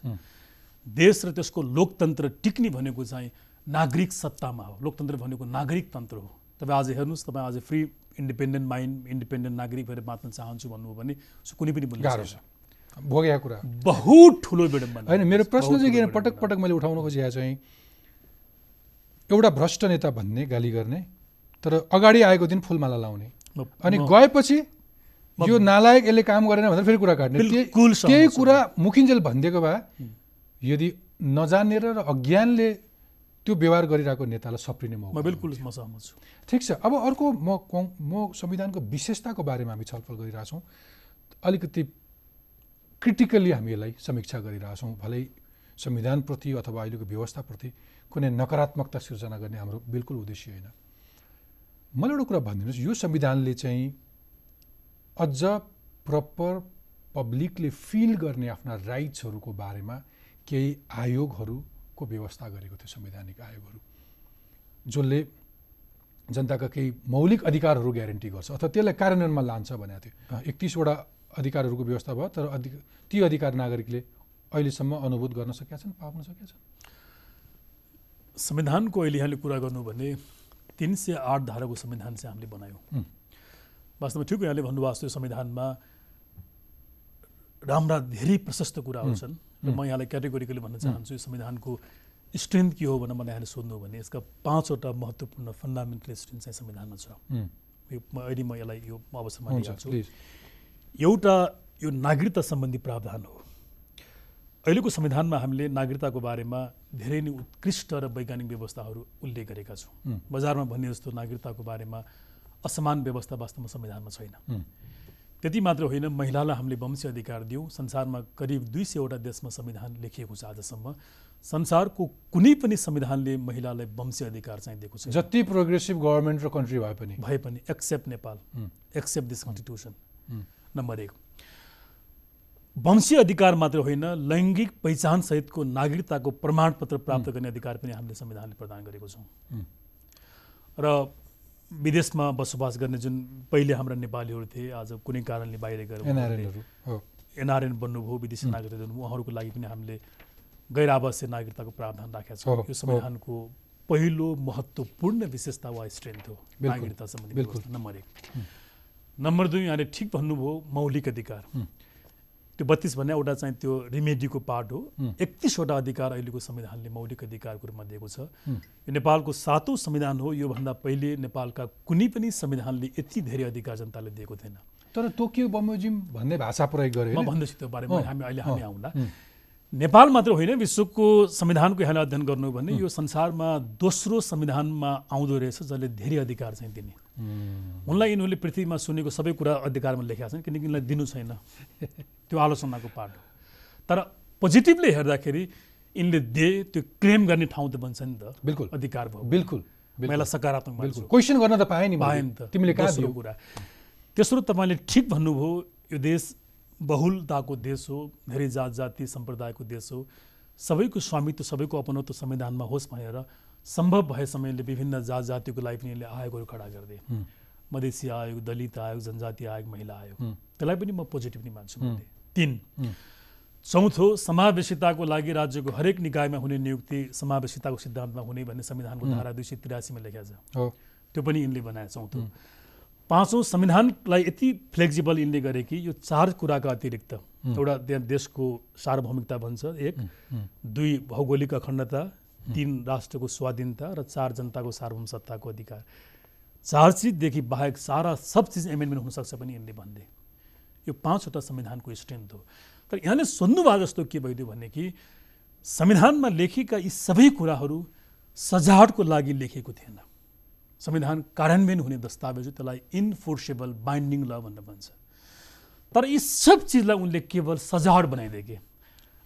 देश र त्यसको लोकतन्त्र टिक्ने भनेको चाहिँ नागरिक सत्तामा हो। लोकतन्त्र भनेको नागरिक तन्त्र हो। तपाईँ आज हेर्नुहोस् तपाईँ आज फ्री इन्डिपेन्डेन्ट माइन्ड इन्डिपेन्डेन्ट नागरिक भएर बाँच्न चाहन्छु भन्नुभयो भने कुनै पनि छ। भोगेको कुरा। बहुत ठुलो विडम्बना। होइन मेरो प्रश्न चाहिँ किन पटक पटक मैले उठाउनु खोजेको चाहिँ एउटा भ्रष्ट नेता भन्ने गाली गर्ने तर अगाडि आएको दिन फुलमाला लाउने। अनि गएपछि यो नालायक यसले काम गरेन भनेर फेरि कुरा काट्ने त्यही कुरा मुखिन्जेल भनिदिएको भए यदि नजानेर र अज्ञानले त्यो व्यवहार गरिरहेको नेतालाई सप्रिने म बिल्कुल म सहमत छु। ठिक छ। अब अर्को म म संविधानको विशेषताको बारेमा हामी छलफल गरिरहेछौँ। अलिकति क्रिटिकल्ली हामी यसलाई समीक्षा गरिरहेछौँ। भलै संविधानप्रति अथवा अहिलेको व्यवस्थाप्रति कुनै नकारात्मकता सिर्जना गर्ने हाम्रो बिल्कुल उद्देश्य होइन। मलाई एउटा कुरा भनिदिनुहोस् यो संविधानले चाहिँ अझ प्रपर पब्लिकले फिल गर्ने आफ्ना राइट्सहरूको बारेमा केही आयोगहरूको व्यवस्था गरेको थियो संवैधानिक आयोगहरू जसले जनताका केही मौलिक अधिकारहरू ग्यारेन्टी गर्छ अथवा त्यसलाई कार्यान्वयनमा लान्छ भनेको थियो। एकतिसवटा अधिकारहरूको व्यवस्था भयो तर अधिक ती अधिकार नागरिकले अहिलेसम्म अनुभूत गर्न सकेका छन् पाउन सकेका छन्? संविधानको अहिले यहाँले कुरा गर्नु भने तिन सय आठ धाराको संविधान चाहिँ हामीले बनायौँ। वास्तवमा ठिक यहाँले भन्नुभएको छ संविधानमा राम्रा धेरै प्रशस्त कुराहरू छन् र म यहाँलाई क्याटेगोरिकली भन्न चाहन्छु यो संविधानको स्ट्रेन्थ के हो भनेर मलाई यहाँले सोध्नु भने यसका पाँचवटा महत्त्वपूर्ण फन्डामेन्टल स्ट्रेन्थ चाहिँ संविधानमा छ। यो अहिले म यसलाई यो अवसरमा लिइहाल्छु। एउटा यो नागरिकता सम्बन्धी प्रावधान हो। अहिलेको संविधानमा हामीले नागरिकताको बारेमा धेरै नै उत्कृष्ट र वैज्ञानिक व्यवस्थाहरू उल्लेख गरेका छौँ। बजारमा भन्ने जस्तो नागरिकताको बारेमा असमान व्यवस्था वास्तवमा संविधानमा छैन। त्यति मात्र होइन महिलालाई हामीले वंशीय अधिकार दियौँ। संसारमा करिब दुई सयवटा देशमा संविधान लेखिएको छ आजसम्म। संसारको कुनै पनि संविधानले महिलालाई वंशीय अधिकार चाहिँ दिएको छ जति प्रोग्रेसिभ गभर्मेन्ट र कन्ट्री भए पनि। भए पनि accept Nepal. Accept this constitution. Number एक। वंशीय अधिकार मात्र होइन लैङ्गिक पहिचान सहितको नागरिकताको प्रमाणपत्र प्राप्त गर्ने अधिकार पनि हामीले संविधानले प्रदान गरेको छौँ। र विदेशमा बसोबास गर्ने जुन पहिले हाम्रा नेपालीहरू थिए आज कुनै कारणले बाहिर गएर एनआरएन बन्नुभयो विदेशी नागरिक उहाँहरूको लागि पनि हामीले गैर आवासीय नागरिकताको प्रावधान राखेका छौँ। यो संविधानको पहिलो महत्त्वपूर्ण विशेषता वा स्ट्रेन्थ हो। नागरिकता सम्बन्धी नम्बर एक। नम्बर दुई यहाँले ठिक भन्नुभयो मौलिक अधिकार। त्यो बत्तिस भन्ने एउटा चाहिँ त्यो रिमेडीको पार्ट हो। एकतिसवटा अधिकार अहिलेको संविधानले मौलिक अधिकारको रूपमा दिएको छ। यो नेपालको सातौँ संविधान हो। योभन्दा पहिले नेपालका कुनै पनि संविधानले यति धेरै अधिकार जनताले दिएको थिएन। तर तोकियो बमोजिम भन्ने भाषा प्रयोग गरे म भन्दैछु त्यो बारेमा। हामी अहिले हामी आउँला। नेपाल मात्र होइन विश्वको संविधानको यहाँले अध्ययन गर्नु भने यो संसारमा दोस्रो संविधानमा आउँदो रहेछ जसले धेरै अधिकार चाहिँ दिने। उनलाई यिनीहरूले पृथ्वीमा सुनेको सबै कुरा अधिकारमा लेखेका छन् किनकि यिनलाई दिनु छैन। त्यो आलोचनाको पार्ट हो। तर पोजिटिभली हेर्दाखेरि यिनले दे त्यो क्लेम गर्ने ठाउँ त बन्छ नि त। बिल्कुल। अधिकार भयो। बिल्कुल। महिला सकारात्मक बिल्कुल। क्वेसन गर्न त पाएँ नि। पाएँ नि त। तिमीले कहाँ दियौ? कुरा। तेस्रो तपाईँले ठिक भन्नुभयो यो देश बहुलताको देश हो धेरै जात जाति सम्प्रदायको देश हो। सबैको स्वामित्व सबैको अपनत्व संविधानमा होस् भनेर सम्भव भएसम्मले विभिन्न जात जातिको लागि पनि यसले आयोगहरू खडा गरिदिए। मधेसी आयोग दलित आयोग जनजाति आयोग महिला आयोग। त्यसलाई पनि म पोजिटिभ नै मान्छु। मैले तिन। चौथो समावेशिताको लागि राज्यको हरेक निकायमा हुने नियुक्ति समावेशिताको सिद्धान्तमा हुने भन्ने संविधानको। धारा दुई सय तिरासीमा लेखेको छ त्यो पनि यिनले बनाए चौथो पाँचौँ संविधानलाई यति फ्लेक्जिबल यिनले गरे कि यो चार कुराका अतिरिक्त एउटा त्यहाँ देशको सार्वभौमिकता भन्छ एक। दुई भौगोलिक अखण्डता तिन राष्ट्रको स्वाधीनता र चार जनताको सार्वभौम सत्ताको अधिकार। चार चिजदेखि बाहेक सारा सब चिज एमेन्डमेन्ट हुनसक्छ पनि यिनले भन्थे यो पाँचवटा संविधानको स्ट्रेन्थ हो। तर यहाँले सोध्नुभयो जस्तो के भइदियो भने कि संविधानमा लेखिएका यी सबै कुराहरू सजावटको लागि लेखिएको थिएन। संविधान कार्यान्वयन हुने दस्तावेज हो त्यसलाई इन्फोर्सेबल बाइन्डिङ ल भनेर भन्छ। तर यी सब चिजलाई उनले केवल सजावट बनाइदिए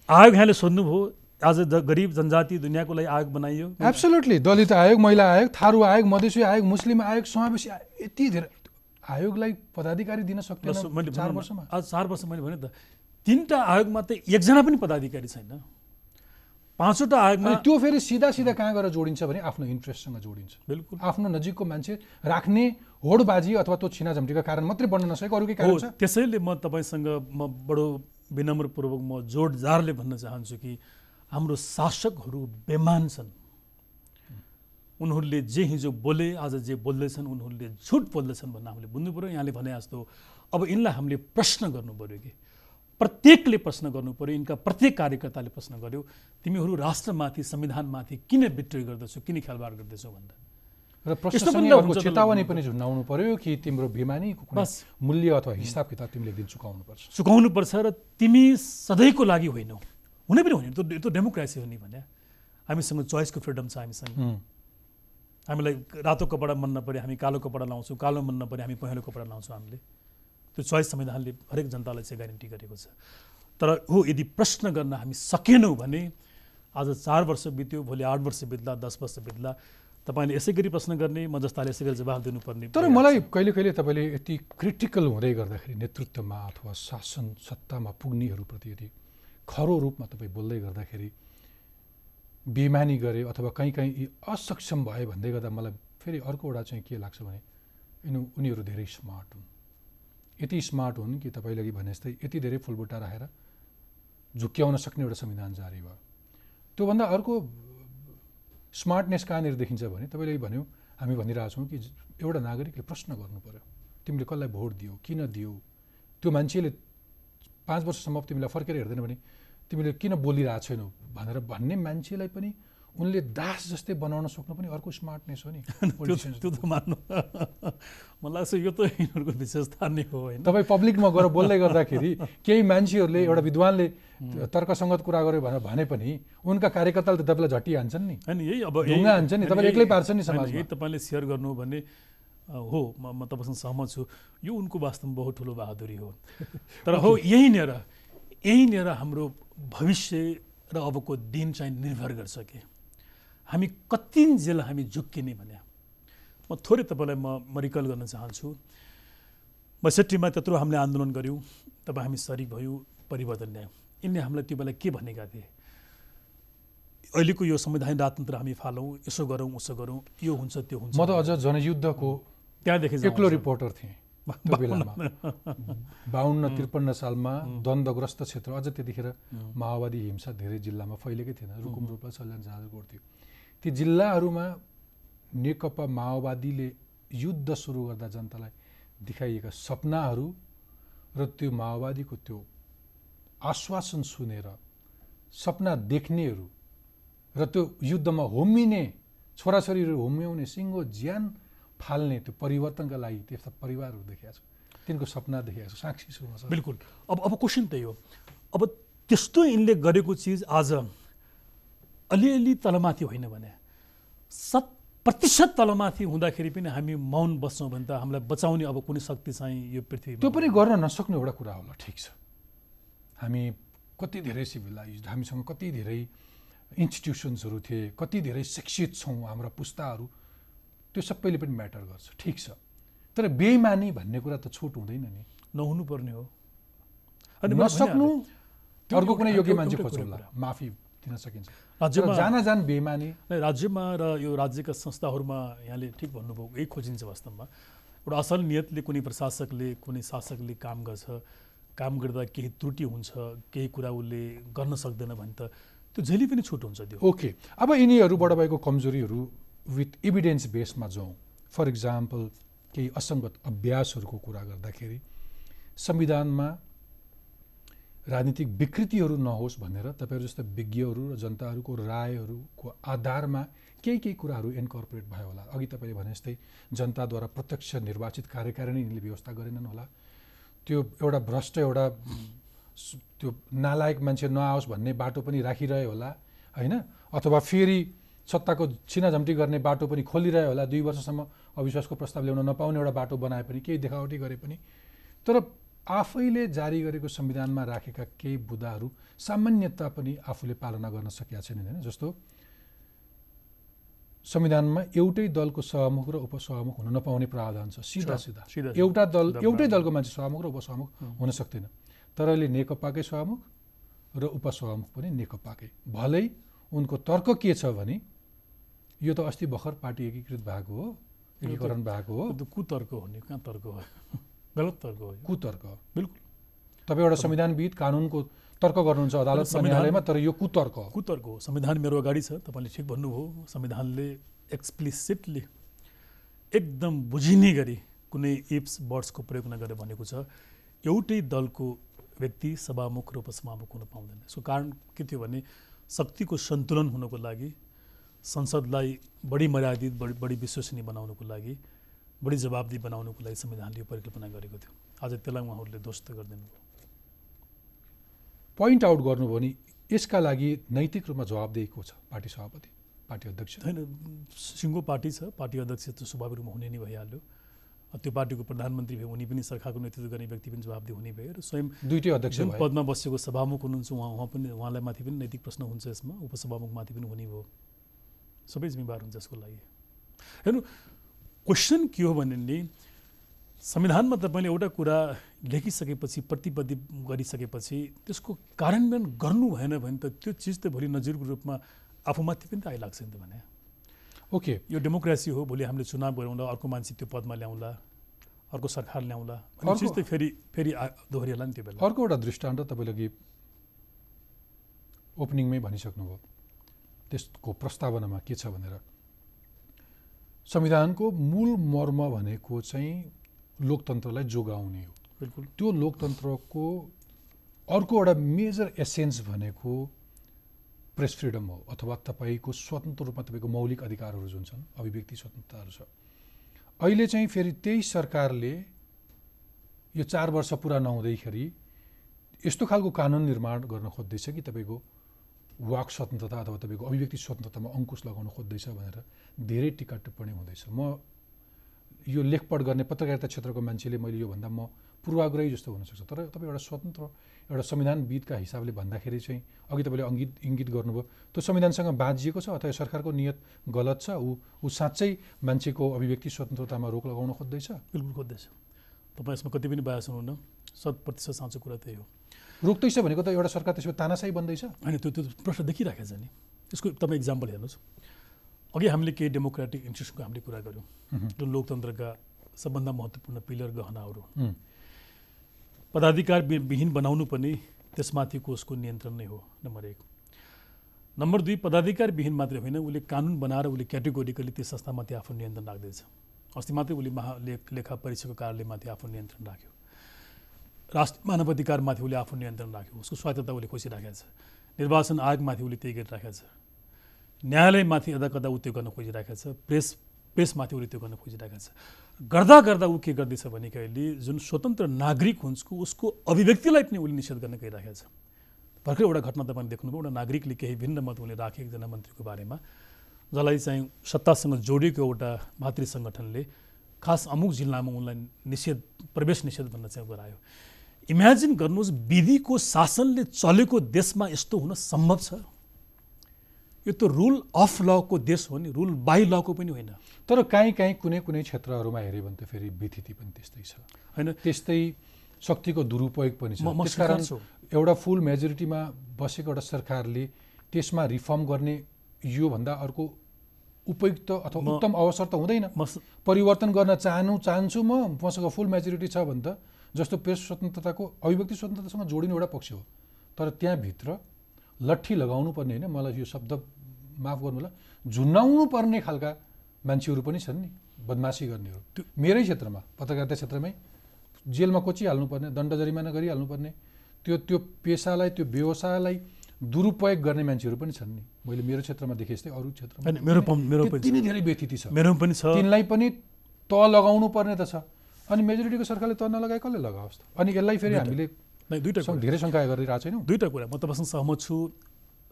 आयोग यहाँले सोध्नुभयो आज ज- गरिब जनजाति दुनियाँको लागि आयोग बनाइयो। एब्सोल्युटली दलित आयोग महिला आयोग थारू आयोग मधेसी आयोग मुस्लिम आयोग समावेशी आयोग यति धेरै आयोगलाई पदाधिकारी दिन सक्दैन चार वर्षमा। आज चार वर्ष मैले भने त तिनवटा आयोगमा त एकजना पनि पदाधिकारी छैन। पाँचवटा आयोगमा त्यो फेरि सिधा सिधा कहाँ गएर जोडिन्छ भने आफ्नो इन्ट्रेस्टसँग जोडिन्छ। बिल्कुल। आफ्नो नजिकको मान्छे राख्ने होडबाजी अथवा त्यो छिनाझम्टीका कारण मात्रै बन्न नसकेको अरू केही कारण हो छ। त्यसैले म तपाईँसँग म बडो विनम्रपूर्वक म जोड जारले भन्न चाहन्छु कि हाम्रो शासकहरू बेमान छन्। उनीहरूले जे हिजो बोले आज जे बोल्दैछन् उनीहरूले झुट बोल्दैछन् भन्ने हामीले बुझ्नु पऱ्यो यहाँले भने जस्तो अब यिनलाई हामीले प्रश्न गर्नु पऱ्यो कि? प्रत्येकले प्रश्न गर्नु पऱ्यो यिनका प्रत्येक कार्यकर्ताले प्रश्न गर्यो तिमीहरू राष्ट्रमाथि संविधानमाथि किन बिट्रे गर्दछौ किन खेलबाड गर्दैछौ भन्दा? र त चेतावनी पनि झुन्डाउनु पर्यो कि तिम्रो बिमानीको। मूल्य अथवा हिसाब किताब तिमीले दिन चुकाउनु पर्छ चुकाउनु पर्छ र तिमी सधैँको लागि होइनौ। हुनै पनि होइन त्यो त्यो डेमोक्रेसी हो नि भने। हामीसँग चोइसको फ्रिडम छ हामीसँग। हामीलाई रातो कपडा मन नपऱ्यो हामी कालो कपडा लाउँछौँ। कालो मन नपऱ्यो हामी पहेँलो कपडा लाउँछौँ हामीले। त्यो चोइस संविधानले हरेक जनतालाई चाहिँ ग्यारेन्टी गरेको छ। तर हो यदि प्रश्न गर्न हामी सकेनौँ भने आज चार वर्ष बित्यो भोलि आठ वर्ष बित्ला दस वर्ष बित्ला तपाईँले यसै गरी प्रश्न गर्ने म जस्ताले यसै गरी जवाफ दिनुपर्ने तर मलाई कहिले कहिले तपाईँले यति क्रिटिकल हुँदै गर्दाखेरि नेतृत्वमा अथवा शासन सत्तामा पुग्नेहरूप्रति यदि खरो रूपमा तपाईँ बोल्दै गर्दाखेरि बेमानी गरे अथवा कहीँ कहीँ असक्षम भए भन्दै गर्दा मलाई फेरि अर्को एउटा चाहिँ के लाग्छ भने यिनी उनीहरू धेरै स्मार्ट हुन्। यति स्मार्ट हुन् कि तपाईँले भने जस्तै यति धेरै फुलबुट्टा राखेर झुक्क्याउन सक्ने एउटा संविधान जारी भयो। त्योभन्दा अर्को स्मार्टनेस कहाँनिर देखिन्छ भने तपाईँले भन्यो हामी भनिरहेछौँ कि एउटा नागरिकले प्रश्न गर्नु पर्यो तिमीले कसलाई भोट दियो किन दियो? त्यो मान्छेले पाँच वर्षसम्म तिमीलाई फर्केर हेर्दैन भने तिमीले किन बोलिरहेको छैनौ? भनेर भन्ने मान्छेलाई पनि उनले दास जस्तै बनाउन सक्नु पनि अर्को स्मार्टनेस हो नि <laughs> त्यो त मान्नु। <laughs> मलाई लाग्छ यो त यिनीहरूको विशेषता नै हो होइन। तपाईँ पब्लिकमा गएर बोल्दै गर्दाखेरि <laughs> केही मान्छेहरूले एउटा विद्वानले तर्कसङ्गत कुरा गर्यो भनेर भने पनि उनका कार्यकर्ताले त तपाईँलाई झट्टी हान्छन् नि। होइन यही अब ढुङ्गा हान्छ नि, तपाईँले एक्लै पार्छ नि समाजमा। यही तपाईँले सेयर गर्नु भने हो म म तपाईँसँग सहमत छु। यो उनको वास्तवमा बहुत ठुलो बहादुरी हो। <laughs> तर हो यहीँनिर यहीँनिर हाम्रो भविष्य र अबको दिन चाहिँ निर्भर गर्छ कि हामी कतिन्जेल हामी झुक्किने भने म थोरै तपाईँलाई म म रिकल गर्न चाहन्छु। बैसठीमा त्यत्रो हामीले आन्दोलन गऱ्यौँ। तब हामी सरिक भयौँ परिवर्तन ल्यायौँ। यिनले हामीलाई त्यो बेला के भनेका थिए? अहिलेको यो संवैधानिक राजतन्त्र हामी फालौँ यसो गरौँ उसो गरौँ यो हुन्छ त्यो हुन्छ। म त अझ जनयुद्धको त्यहाँदेखि। एक्लो रिपोर्टर थिएँ। त्यो बेलामा। <laughs> बाहन्न त्रिपन्न सालमा <laughs> द्वन्द्वग्रस्त क्षेत्र। अझ त्यतिखेर माओवादी हिंसा धेरै जिल्लामा फैलेकै थिएन। रुकुम रूपा सल्यान जाजरकोट थियो ती जिल्लाहरूमा नेकपा माओवादीले युद्ध सुरु गर्दा जनतालाई देखाइएका सपनाहरू र त्यो माओवादीको त्यो आश्वासन सुनेर सपना देख्नेहरू र त्यो युद्धमा होमिने छोराछोरीहरू होम्याउने सिङ्गो ज्यान फाल्ने त्यो परिवर्तनका लागि त्यस्ता परिवारहरू देखेको छु। तिनको सपना देखेको छु साक्षी छु म। बिल्कुल। अब अब क्वेसन त्यही हो अब त्यस्तो यिनले गरेको चिज आज अलिअलि तलमाथि होइन भने सत प्रतिशत तलमाथि हुँदाखेरि पनि हामी मौन बस्छौँ भने त हामीलाई बचाउने अब कुनै शक्ति चाहिँ यो पृथ्वी त्यो पनि गर्न नसक्ने एउटा कुरा होला ठिक छ। हामी कति धेरै सिभिलाइज हामीसँग कति धेरै इन्स्टिट्युसन्सहरू थिए कति धेरै शिक्षित छौँ हाम्रा पुस्ताहरू। त्यो सबैले पनि म्याटर गर्छ। ठिक छ। तर बेइमानी भन्ने कुरा त छुट हुँदैन नि। नहुनुपर्ने हो। नसक्नु। त्यो अर्को कुनै योग्य मान्छे होला। माफी दिन सकिन्छ। राज्यमा जान जान बेइमानी। नै, राज्यमा र यो राज्यका संस्थाहरूमा यहाँले ठिक भन्नुभयो यही खोजिन्छ वास्तवमा। एउटा असल नियतले कुनै प्रशासकले कुनै शासकले काम गर्छ। काम गर्दा केही त्रुटि हुन्छ केही कुरा उसले गर्न सक्दैन भने त त्यो जहिले पनि छुट हुन्छ त्यो। ओके। अब यिनीहरूबाट भएको कमजोरीहरू विथ इभिडेन्स बेसमा जाउँ फर इक्जाम्पल केही असङ्गत अभ्यासहरूको कुरा गर्दाखेरि संविधानमा राजनीतिक विकृतिहरू नहोस् भनेर तपाईँहरू जस्ता विज्ञहरू र जनताहरूको रायहरूको आधारमा केही केही कुराहरू इन्कर्पोरेट भयो होला। अघि तपाईँले भने जस्तै जनताद्वारा प्रत्यक्ष निर्वाचित कार्यकारिणी यिनले व्यवस्था गरेनन् होला। त्यो एउटा भ्रष्ट एउटा त्यो नालायक मान्छे नआओस् भन्ने बाटो पनि राखिरह्यो होला होइन? अथवा फेरि सत्ताको छिनाझम्टी गर्ने बाटो पनि खोलिरह्यो होला दुई वर्षसम्म अविश्वासको प्रस्ताव ल्याउन नपाउने एउटा बाटो बनाए पनि केही देखावटी गरे पनि। तर आफैले जारी गरेको संविधानमा राखेका केही बुदाहरू सामान्यतः पनि आफूले पालना गर्न सकेका छैनन् होइन? जस्तो संविधानमा एउटै दलको सहमुख र उपसहमुख हुन नपाउने प्रावधान छ। सिधा सिधा। एउटा दल एउटै। दलको मान्छे सहमुख र उपसहमुख हुन सक्दैन। तर अहिले नेकपाकै सहमुख र उपसहमुख पनि नेकपाकै। भलै उनको तर्क के छ भने यो त अस्ति भर्खर पार्टी एकीकृत भएको हो एकीकरण भएको हो। त्यो कुतर्क हो नि कहाँ तर्क हो? <laughs> गलत तर्क हो। कुतर्क बिल्कुल। तपाईँ एउटा संविधानविद कानुनको तर्क गर्नुहुन्छ अदालत संविधान- न्यायालयमा तर यो कुतर्क हो। कुतर्क हो। संविधान मेरो अगाडि छ तपाईँले ठिक भन्नुभयो। संविधानले एक्सप्लिसिटली एकदम बुझिने गरी कुनै इप्स वर्ड्सको प्रयोग नगरेर भनेको छ एउटै दलको व्यक्ति सभामुख र उपसभामुख हुन पाउँदैन। यसको कारण के थियो भने शक्तिको सन्तुलन हुनको लागि संसदलाई बढी मर्यादित बढी बढी विश्वसनीय बनाउनको लागि बढी जवाबदी बनाउनको लागि संविधानले यो परिकल्पना गरेको थियो। आज त्यसलाई उहाँहरूले दोष त गरिदिनु भयो पोइन्ट आउट गर्नुभयो भने यसका लागि नैतिक रूपमा जवाबदेही को छ? पार्टी सभापति पार्टी अध्यक्ष? होइन सिङ्गो पार्टी छ। पार्टी अध्यक्ष त स्वाभाविक रूपमा हुने नै भइहाल्यो। त्यो पार्टीको प्रधानमन्त्री भयो उनी पनि सरकारको नेतृत्व गर्ने व्यक्ति पनि जवाबदेही हुने भयो र स्वयं दुइटै अध्यक्ष पदमा बसेको सभामुख हुनुहुन्छ उहाँ उहाँ पनि उहाँलाई माथि पनि नैतिक प्रश्न हुन्छ यसमा। उपसभामुखमाथि पनि हुने भयो। सबै जिम्मेवार हुन्छ यसको लागि। हेर्नु क्वेसन के हो भने नि संविधानमा तपाईँले एउटा कुरा लेखिसकेपछि प्रतिबद्ध गरिसकेपछि त्यसको कार्यान्वयन गर्नु भएन भने त त्यो चिज त भोलि नजिरको रूपमा आफूमाथि पनि त आइलाग्छ नि त भने। ओके। यो डेमोक्रेसी हो भोलि हामीले चुनाव गरौँला अर्को मान्छे त्यो पदमा ल्याउँला अर्को सरकार ल्याउँला चिज त फेरि फेरि दोहोरिएला नि त्यो बेला। अर्को एउटा दृष्टान्त तपाईँले अघि ओपनिङमै भनिसक्नुभयो। त्यसको प्रस्तावनामा के छ भनेर। संविधानको मूल मर्म भनेको चाहिँ लोकतन्त्रलाई जोगाउने हो। बिल्कुल। त्यो लोकतन्त्रको अर्को एउटा मेजर एसेन्स भनेको प्रेस फ्रिडम हो अथवा तपाईँको स्वतन्त्र रूपमा तपाईँको मौलिक अधिकारहरू जुन छन् अभिव्यक्ति स्वतन्त्रताहरू छ। अहिले चाहिँ फेरि त्यही सरकारले यो चार वर्ष पुरा नहुँदैखेरि यस्तो खालको कानुन निर्माण गर्न खोज्दैछ कि तपाईँको वाक स्वतन्त्रता अथवा तपाईँको अभिव्यक्ति स्वतन्त्रतामा अङ्कुश लगाउन खोज्दैछ भनेर धेरै टिका टिप्पणी हुँदैछ। म यो लेखपढ गर्ने पत्रकारिता क्षेत्रको मान्छेले मैले योभन्दा म पूर्वाग्रही जस्तो हुनसक्छ। तर तपाईँ एउटा स्वतन्त्र एउटा संविधानविदका हिसाबले भन्दाखेरि चाहिँ अघि तपाईँले अङ्गित इङ्गित गर्नुभयो त्यो संविधानसँग बाँझिएको छ अथवा सरकारको नियत गलत छ? ऊ ऊ साँच्चै मान्छेको अभिव्यक्ति स्वतन्त्रतामा रोक लगाउन खोज्दैछ? बिल्कुल खोज्दैछ। तपाईँ यसमा कति पनि बायस हुनुहुन्न शत प्रतिशत साँचो कुरा त्यही हो। रोक्दैछ भनेको त एउटा सरकार त्यसो भए तानासाही बन्दैछ? होइन त्यो त्यो प्रश्न देखिराखेको छ नि। यसको तपाईँ इक्जाम्पल हेर्नुहोस्। अघि हामीले केही डेमोक्रेटिक इन्स्टिट्युसनको हामीले कुरा गऱ्यौँ। जुन लोकतन्त्रका सबभन्दा महत्त्वपूर्ण पिलर गहनाहरू। पदाधिकार विहीन बनाउनु पनि त्यसमाथिको उसको नियन्त्रण नै हो नम्बर एक। नम्बर दुई पदाधिकार विहीन मात्रै होइन उसले कानुन बनाएर उसले क्याटेगोरिकली त्यो संस्थामाथि आफ्नो नियन्त्रण राख्दैछ। अस्ति मात्रै उसले महा लेख लेखा परीक्षाको कार्यालयमाथि आफ्नो नियन्त्रण राख्यो। राष्ट्रिय मानव अधिकारमाथि उसले आफ्नो नियन्त्रण राख्यो। उसको स्वायत्तता उसले खोजिराखेको छ। निर्वाचन आयोगमाथि उसले त्यही गरिराखेको छ। न्यायालयमाथि यदा कदा ऊ त्यो गर्न खोजिराखेको छ। प्रेस प्रेसमाथि उसले त्यो गर्न खोजिराखेको छ। गर्दा गर्दा ऊ के गर्दैछ भने अहिले जुन स्वतन्त्र नागरिक हुन्छ उसको अभिव्यक्तिलाई पनि उसले निषेध गर्न गइराखेको छ। भर्खर एउटा घटना तपाईँले देख्नुभयो। एउटा नागरिकले केही भिन्न मत उसले राखे एकजना मन्त्रीको बारेमा। जसलाई चाहिँ सत्तासँग जोडिएको एउटा भातृ सङ्गठनले खास अमुक जिल्लामा उनलाई निषेध प्रवेश निषेध भन्न चाहिँ गरायो। इमेजिन गर्नुहोस् विधिको शासनले चलेको देशमा यस्तो हुन सम्भव छ। यो त रुल अफ लको देश हो नि रुल बाई लको पनि होइन। तर काहीँ काहीँ कुनै कुनै क्षेत्रहरूमा हेऱ्यो भने त फेरि विथिति पनि त्यस्तै छ। होइन। त्यस्तै शक्तिको दुरुपयोग पनि छ। त्यसकारण। एउटा फुल मेजोरिटीमा बसेको एउटा सरकारले त्यसमा रिफर्म गर्ने योभन्दा अर्को उपयुक्त अथवा उत्तम अवसर त हुँदैन। परिवर्तन गर्न चाहनु चाहन्छु म मसँग फुल मेजोरिटी छ भने त जस्तो प्रेस स्वतन्त्रताको अभिव्यक्ति स्वतन्त्रतासँग जोडिने एउटा पक्ष हो। तर त्यहाँभित्र लट्ठी लगाउनु पर्ने होइन मलाई यो शब्द माफ गर्नु होला झुन्नाउनु पर्ने खालका मान्छेहरू पनि छन् नि बदमासी गर्नेहरू। मेरै क्षेत्रमा पत्रकारिता क्षेत्रमै जेलमा कोचिहाल्नु पर्ने दण्ड जरिमाना गरिहाल्नु पर्ने त्यो त्यो पेसालाई त्यो व्यवसायलाई दुरुपयोग गर्ने मान्छेहरू पनि छन् नि। मैले मेरो क्षेत्रमा देखेँ जस्तै अरू क्षेत्रमा मेरो मेरो पनि धेरै व्यथिति छ। मेरोमा पनि छ। तिनलाई पनि त लगाउनु पर्ने त छ। अनि मेजोरिटीको सरकारले त नलगाए कसले लगाओस् त? अनि यसलाई फेरि हामीले दुईवटा धेरै शङ्का गरिरहेको छैनौँ। दुईवटा कुरा। म तपाईँसँग सहमत छु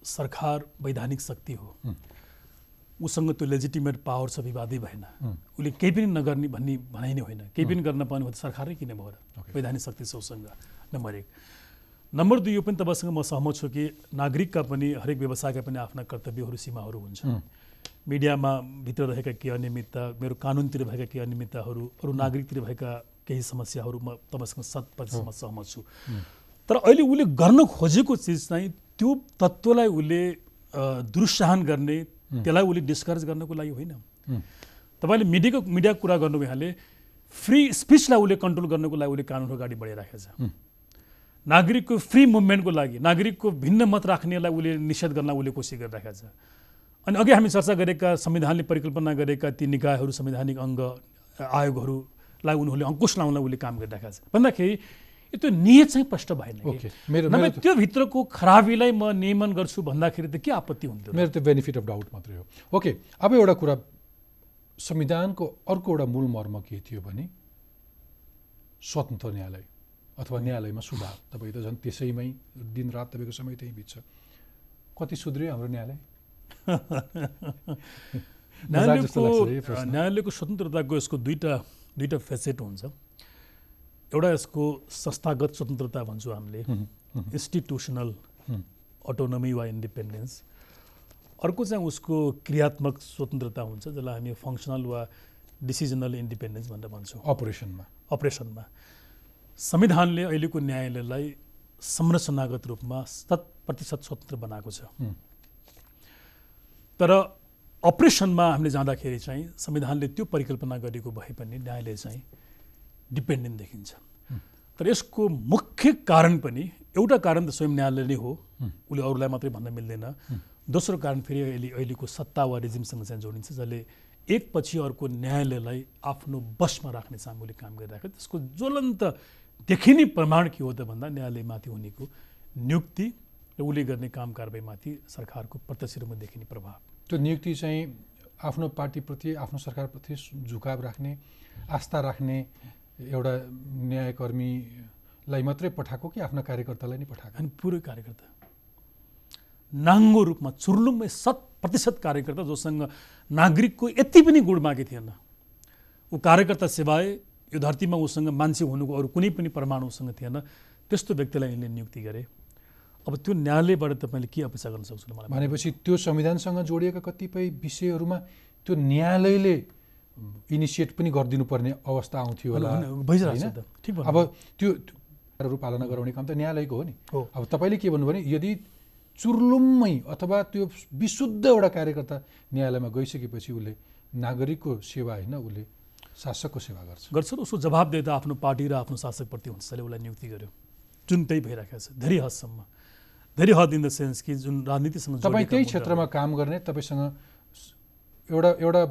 सरकार वैधानिक शक्ति हो। उसँग त्यो लेजिटिमेट पावर छ विवादै भएन। उसले केही पनि नगर्ने भन्ने भनाइ नै होइन। केही पनि गर्न पाउने भयो त सरकारै किन भयो वैधानिक शक्ति छ उसँग। नम्बर एक। नम्बर दुई यो पनि तपाईँसँग म सहमत छु कि नागरिकका पनि हरेक व्यवसायका पनि आफ्ना कर्तव्यहरू सीमाहरू हुन्छन् मिडियामा भित्र रहेका केही अनियमितता मेरो कानुनतिर भएका केही अनियमितताहरू अरू नागरिकतिर भएका केही समस्याहरू म तपाईँसँग शत प्रतिशतमा सहमत छु। तर अहिले उसले गर्न खोजेको चिज चाहिँ त्यो तत्त्वलाई उसले दुरुत्साहन गर्ने त्यसलाई उसले डिस्करेज गर्नको लागि होइन। तपाईँले मिडियाको मिडियाको कुरा गर्नु यहाँले फ्री स्पिचलाई उसले कन्ट्रोल गर्नको लागि उसले कानुनको अगाडि बढाइराखेको छ। नागरिकको फ्री मुभमेन्टको लागि नागरिकको भिन्न मत राख्नेलाई उसले निषेध गर्न उसले कोसिस गरिराखेको छ। अनि अघि हामी चर्चा गरेका संविधानले परिकल्पना गरेका ती निकायहरू संवैधानिक अङ्ग आयोगहरूलाई उनीहरूले अङ्कुश लाउनलाई उसले काम गरिरहेका छ भन्दाखेरि यो त्यो नियत चाहिँ प्रष्ट भएन नभए त्यो भित्रको खराबीलाई म नियमन गर्छु भन्दाखेरि त के आपत्ति हुन्थ्यो मेरो त बेनिफिट अफ डाउट मात्रै हो। ओके अब एउटा कुरा संविधानको अर्को एउटा मूल मर्म के थियो भने स्वतन्त्र न्यायालय अथवा न्यायालयमा सुधार। तपाईँ त झन् त्यसैमै दिनरात तपाईँको समय त्यहीँ बित्छ। कति सुध्रियो हाम्रो न्यायालय? न्यायालयको। न्यायालयको स्वतन्त्रताको यसको दुईवटा दुईवटा फेसेट हुन्छ। एउटा यसको संस्थागत स्वतन्त्रता भन्छौँ हामीले। इन्स्टिट्युसनल अटोनोमी वा इन्डिपेन्डेन्स अर्को चाहिँ उसको क्रियात्मक स्वतन्त्रता हुन्छ जसलाई हामी फङ्सनल वा डिसिजनल इन्डिपेन्डेन्स भनेर भन्छौँ। अपरेसनमा। अपरेसनमा। संविधानले अहिलेको न्यायालयलाई संरचनागत रूपमा शत प्रतिशत स्वतन्त्र बनाएको छ। तर अपरेसनमा हामीले जाँदाखेरि चाहिँ संविधानले त्यो परिकल्पना गरेको भए पनि न्यायालय चाहिँ डिपेन्डेन्ट देखिन्छ तर यसको मुख्य कारण पनि एउटा कारण त स्वयं न्यायालय नै हो उसले अरूलाई मात्रै भन्न मिल्दैन दोस्रो कारण फेरि अहिले अहिलेको सत्ता वा रिजिमसँग चाहिँ जोडिन्छ जसले एकपछि अर्को न्यायालयलाई आफ्नो बसमा राख्ने उसले काम गरिरहेको। त्यसको ज्वलन्त देखिने प्रमाण के हो त भन्दा न्यायालयमाथि हुनेको नियुक्ति उसले गर्ने काम कारबाहीमाथि सरकारको प्रत्यक्ष रूपमा देखिने प्रभाव। त्यो नियुक्ति चाहिँ आफ्नो पार्टीप्रति आफ्नो सरकारप्रति झुकाव राख्ने आस्था राख्ने एउटा न्यायकर्मीलाई मात्रै पठाएको कि आफ्ना कार्यकर्तालाई नै पठाएको? अनि पुरै कार्यकर्ता। नाङ्गो रूपमा चुर्लुममै शत प्रतिशत कार्यकर्ता जोसँग नागरिकको यति पनि गुण बाँकी थिएन। ऊ कार्यकर्ता सिवाय यो धरतीमा उसँग मान्छे हुनुको अरू कुनै पनि प्रमाण उसँग थिएन। त्यस्तो व्यक्तिलाई यिनले नियुक्ति गरे। अब त्यो न्यायालयबाट तपाईँले के अपेक्षा गर्न सक्छु मलाई भनेपछि त्यो संविधानसँग जोडिएका कतिपय विषयहरूमा त्यो न्यायालयले इनिसिएट पनि गरिदिनु पर्ने अवस्था आउँथ्यो होला भइरहेको? त। ठिक। अब त्यो पालना गराउने काम त न्यायालयको हो नि। अब तपाईँले के भन्नु भने यदि चुर्लुम्मै अथवा त्यो विशुद्ध एउटा कार्यकर्ता न्यायालयमा गइसकेपछि उसले नागरिकको सेवा होइन उसले शासकको सेवा गर्छ गर्छ र उसको जवाबदेता आफ्नो पार्टी र आफ्नो शासकप्रति हुन्छ उसलाई नियुक्ति गर्यो जुन त्यही भइरहेको छ धेरै हदसम्म धेरै हद इन द सेन्स कि जुन राजनीतिसँग तपाईँ त्यही क्षेत्रमा काम गर्ने तपाईँसँग एउटा एउटा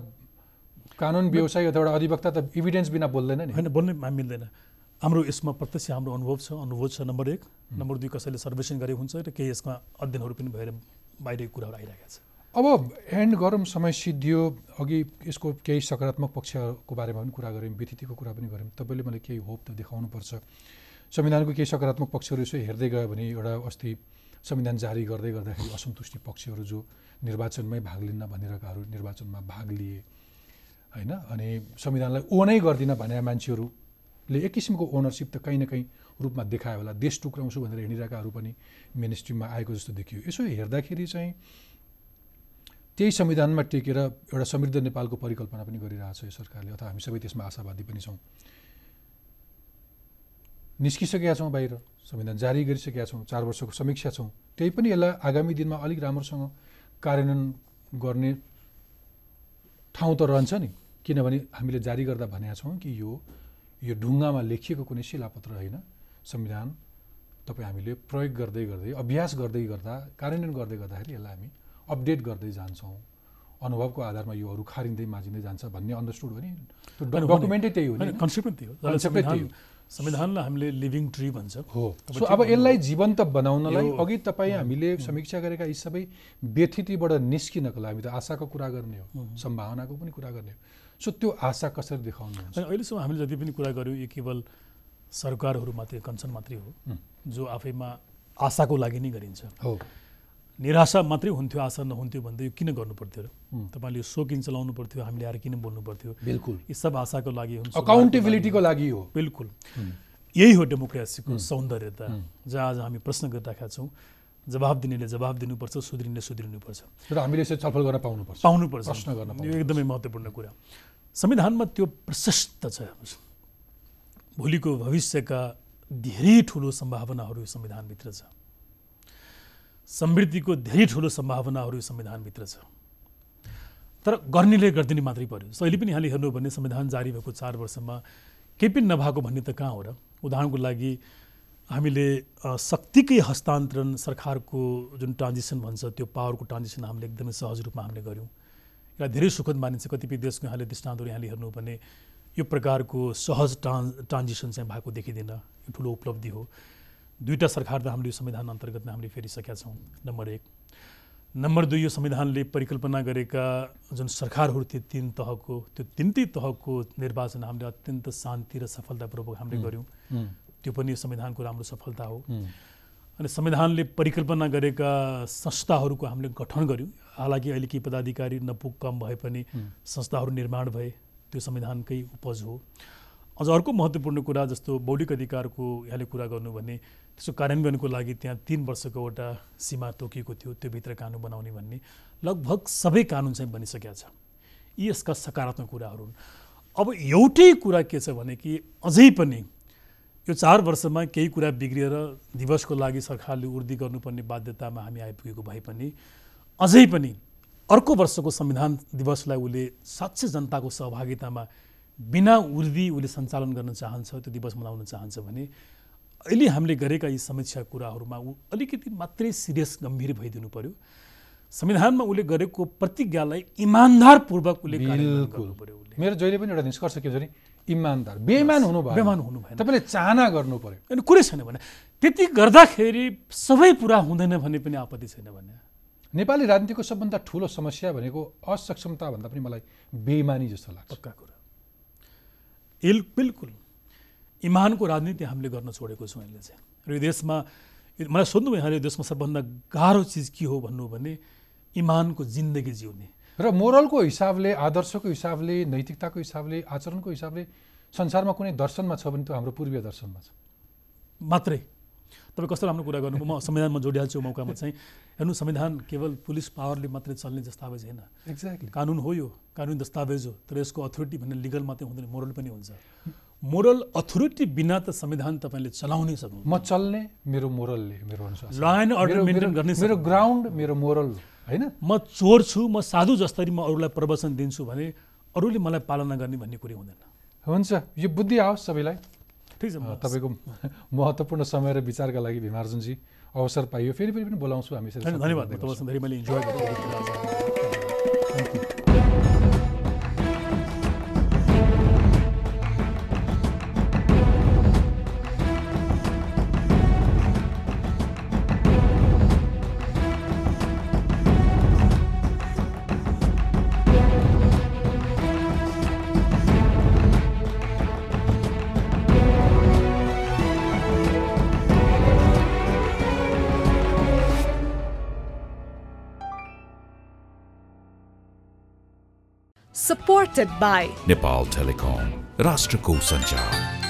कानुन व्यवसाय अथवा एउटा अधिवक्ता त इभिडेन्स बिना बोल्दैन नि। होइन बोल्नै मिल्दैन। हाम्रो यसमा प्रत्यक्ष हाम्रो अनुभव छ। अनुभव छ नम्बर एक। नम्बर दुई कसैले सर्वेक्षण गरेको हुन्छ र केही यसमा अध्ययनहरू पनि भएर बाहिरको कुराहरू आइरहेका छ। अब एन्ड गरौँ समय सिद्धियो। अघि यसको केही सकारात्मक पक्षको बारेमा पनि कुरा गऱ्यौँ व्यतिथिको कुरा पनि गऱ्यौँ। तपाईँले मलाई केही होप त देखाउनुपर्छ। संविधानको केही सकारात्मक पक्षहरू यसो हेर्दै गयो भने एउटा अस्ति संविधान जारी गर्दै गर्दाखेरि असन्तुष्टि पक्षहरू जो निर्वाचनमै भाग लिन्न भनिरहेकाहरू निर्वाचनमा भाग लिए होइन? अनि संविधानलाई ओनै गर्दिनँ भनेर मान्छेहरूले एक किसिमको ओनरसिप त कहीँ न कहीँ रूपमा देखायो होला। देश टुक्राउँछु भनेर हिँडिरहेकाहरू पनि मेन स्ट्रिममा आएको जस्तो देखियो। यसो हेर्दाखेरि चाहिँ त्यही संविधानमा टेकेर एउटा समृद्ध नेपालको परिकल्पना पनि गरिरहेको छ यो सरकारले अथवा हामी सबै त्यसमा आशावादी पनि छौँ। निस्किसकेका छौँ बाहिर। संविधान जारी गरिसकेका छौँ चार वर्षको समीक्षा छौँ त्यही पनि यसलाई आगामी दिनमा अलिक राम्रोसँग कार्यान्वयन गर्ने ठाउँ त रहन्छ नि। किनभने हामीले जारी गर्दा भनेका छौँ कि यो यो ढुङ्गामा लेखिएको कुनै शिलापत्र होइन। संविधान तपाईँ हामीले प्रयोग गर्दै गर्दै अभ्यास गर्दै गर्दा कार्यान्वयन गर्दै गर्दाखेरि यसलाई हामी अपडेट गर्दै जान्छौँ। अनुभवको आधारमा यो अरू खारिँदै माझिँदै जान्छ भन्ने अन्डरस्टुड हो नि। डकुमेन्टै त्यही हो नि। कन्सेप्ट पनि त्यही हो। कन्सेप्टै त्यही हो। संविधानलाई हामीले लिभिङ ट्री भन्छ। हो। सो अब यसलाई जीवन्त बनाउनलाई अघि तपाईँ हामीले समीक्षा गरेका यी सबै व्यथितिबाट निस्किनको लागि हामी त आशाको कुरा गर्ने हो सम्भावनाको पनि कुरा गर्ने हो। सो त्यो आशा कसरी अनि अहिलेसम्म हामीले जति पनि कुरा गऱ्यौँ यो केवल सरकारहरू मात्रै कन्सर्न मात्रै हुँ। जो आफैमा आशाको लागि नै गरिन्छ। हो। निराशा मात्रै हुन्थ्यो आशा नहुन्थ्यो भन्दा यो किन गर्नु पर्थ्यो र। तपाईँले यो सो किन चलाउनु पर्थ्यो हामीले आएर किन बोल्नु पर्थ्यो बिल्कुल। यी सब आशाको लागि हुन् सुधारको अकाउन्टेबिलिटीको लागि हो। बिल्कुल। यही हो डेमोक्रेसीको सौन्दर्यता। जहाँ आज हामी प्रश्न गरिरहेका छौँ जवाब दिनेले जवाब दिनुपर्छ सुध्रिनेले सुध्रिनुपर्छ। र हामीले यसरी छलफल गर्न पाउनुपर्छ। पाउनुपर्छ। प्रश्न गर्न यो एकदमै महत्त्वपूर्ण कुरा। संविधानमा त्यो प्रशस्त छ। भोलिको भविष्यका धेरै ठुलो सम्भावनाहरू यो संविधानभित्र छ। समृद्धिको धेरै ठुलो सम्भावनाहरू यो संविधानभित्र छ। तर गर्नेले गरिदिने मात्रै पर्यो। सो अहिले पनि यहाँले हेर्नु भने संविधान जारी भएको चार वर्षमा केही पनि नभएको भन्ने त कहाँ हो र? उदाहरणको लागि हामीले शक्तिकै हस्तान्तरण सरकारको जुन ट्रान्जिसन भन्छ त्यो पावरको ट्रान्जिसन हामीले एकदमै सहज रूपमा हामीले गऱ्यौँ यसलाई धेरै सुखद मानिन्छ। कतिपय देशको यहाँले दृष्टान्तहरू यहाँले हेर्नु भने यो प्रकारको सहज ट्रान् ट्रान्जिसन चाहिँ भएको देखिँदैन। यो ठुलो उपलब्धि हो। दुईवटा सरकार त हामीले यो संविधान अन्तर्गतमा हामीले फेरिसकेका छौँ। नम्बर एक। नम्बर दुई यो संविधानले परिकल्पना गरेका जुन सरकारहरू थिए तिन तहको त्यो तिनटै तहको निर्वाचन हामीले अत्यन्त शान्ति र सफलतापूर्वक हामीले गऱ्यौँ। त्यो पनि यो संविधानको राम्रो सफलता हो। हुँ, अनि संविधानले परिकल्पना गरेका संस्थाहरूको हामीले गठन गऱ्यौँ। हालाकि अहिले केही पदाधिकारी नपुग कम भए पनि संस्थाहरू निर्माण भए त्यो संविधानकै उपज हो। अझ अर्को महत्त्वपूर्ण कुरा जस्तो मौलिक अधिकारको यहाँले कुरा गर्नु भने त्यसको कार्यान्वयनको लागि त्यहाँ तिन वर्षको एउटा सीमा तोकिएको थियो त्योभित्र कानुन बनाउने भन्ने। लगभग सबै कानुन चाहिँ बनिसकेका छ। यी यसका सकारात्मक कुराहरू हुन्। अब एउटै कुरा के छ भने कि अझै पनि यो चार वर्षमा केही कुरा बिग्रिएर दिवसको लागि सरकारले उर्दी गर्नुपर्ने बाध्यतामा हामी आइपुगेको भए पनि अझै पनि अर्को वर्षको संविधान दिवसलाई उसले साँच्चै जनताको सहभागितामा बिना उर्दी उसले सञ्चालन गर्न चाहन्छ त्यो दिवस मनाउन चाहन्छ भने अहिले हामीले गरेका यी समीक्षा कुराहरूमा ऊ अलिकति मात्रै सिरियस गम्भीर भइदिनु पर्यो। संविधानमा उसले गरेको प्रतिज्ञालाई इमान्दारपूर्वक उसले मेरो जहिले पनि एउटा निष्कर्ष के भने इमान्दार बेइमान हुनु भयो। बेमान हुनु भएन। तपाईँले चाहना गर्नु पर्यो। अनि कुरै छैन भने। त्यति गर्दाखेरि सबै पुरा हुँदैन भने पनि आपत्ति छैन भने। नेपाली राजनीतिको सबभन्दा ठुलो समस्या भनेको असक्षमता भन्दा पनि मलाई बेइमानी जस्तो लाग्छ। पक्का कुरा। बिल्कुल। इमानको राजनीति हामीले गर्न छोडेको छौँ अहिले चाहिँ। र यो देशमा मलाई सोध्नुभयो यहाँले यो देशमा सबभन्दा गाह्रो चिज के हो भन्नु भने इमानको जिन्दगी जिउने। र मोरलको हिसाबले आदर्शको हिसाबले नैतिकताको हिसाबले आचरणको हिसाबले संसारमा कुनै दर्शनमा छ भने त्यो हाम्रो पूर्वीय दर्शनमा छ। मात्रै। तपाईँ कस्तो राम्रो कुरा गर्नुभयो? म संविधानमा जोडिहाल्छु मौकामा चाहिँ। हेर्नु संविधान केवल पुलिस पावरले मात्रै चल्ने दस्तावेज होइन। एक्ज्याक्टली कानुन हो यो। कानुन दस्तावेज हो। तर यसको अथोरिटी भन्ने लिगल मात्रै हुँदैन मोरल पनि हुन्छ। मोरल अथोरिटी बिना त संविधान तपाईँले चलाउनै सक्नु म चल्ने मेरो मोरलले मेरो अनुसार ल एन्ड अर्डर मेरो- मेन्टेन मेरो- गर्ने मेरो ग्राउन्ड मेरो मोरल होइन? म चोर छु म साधु जस्तरी म अरूलाई प्रवचन दिन्छु भने अरूले मलाई पालना गर्ने भन्ने कुरै हुँदैन। हुन्छ। यो बुद्धि आओस् सबैलाई। ठिक छ तपाईँको महत्त्वपूर्ण समय र विचारका लागि भीमार्जुनजी अवसर पाइयो। फेरि फेरि पनि बोलाउँछु हामी धन्यवाद तपाईँसँग धेरै मैले इन्जोय गरेँ बाई नेपाल टेलिकम राष्ट्रको सञ्चार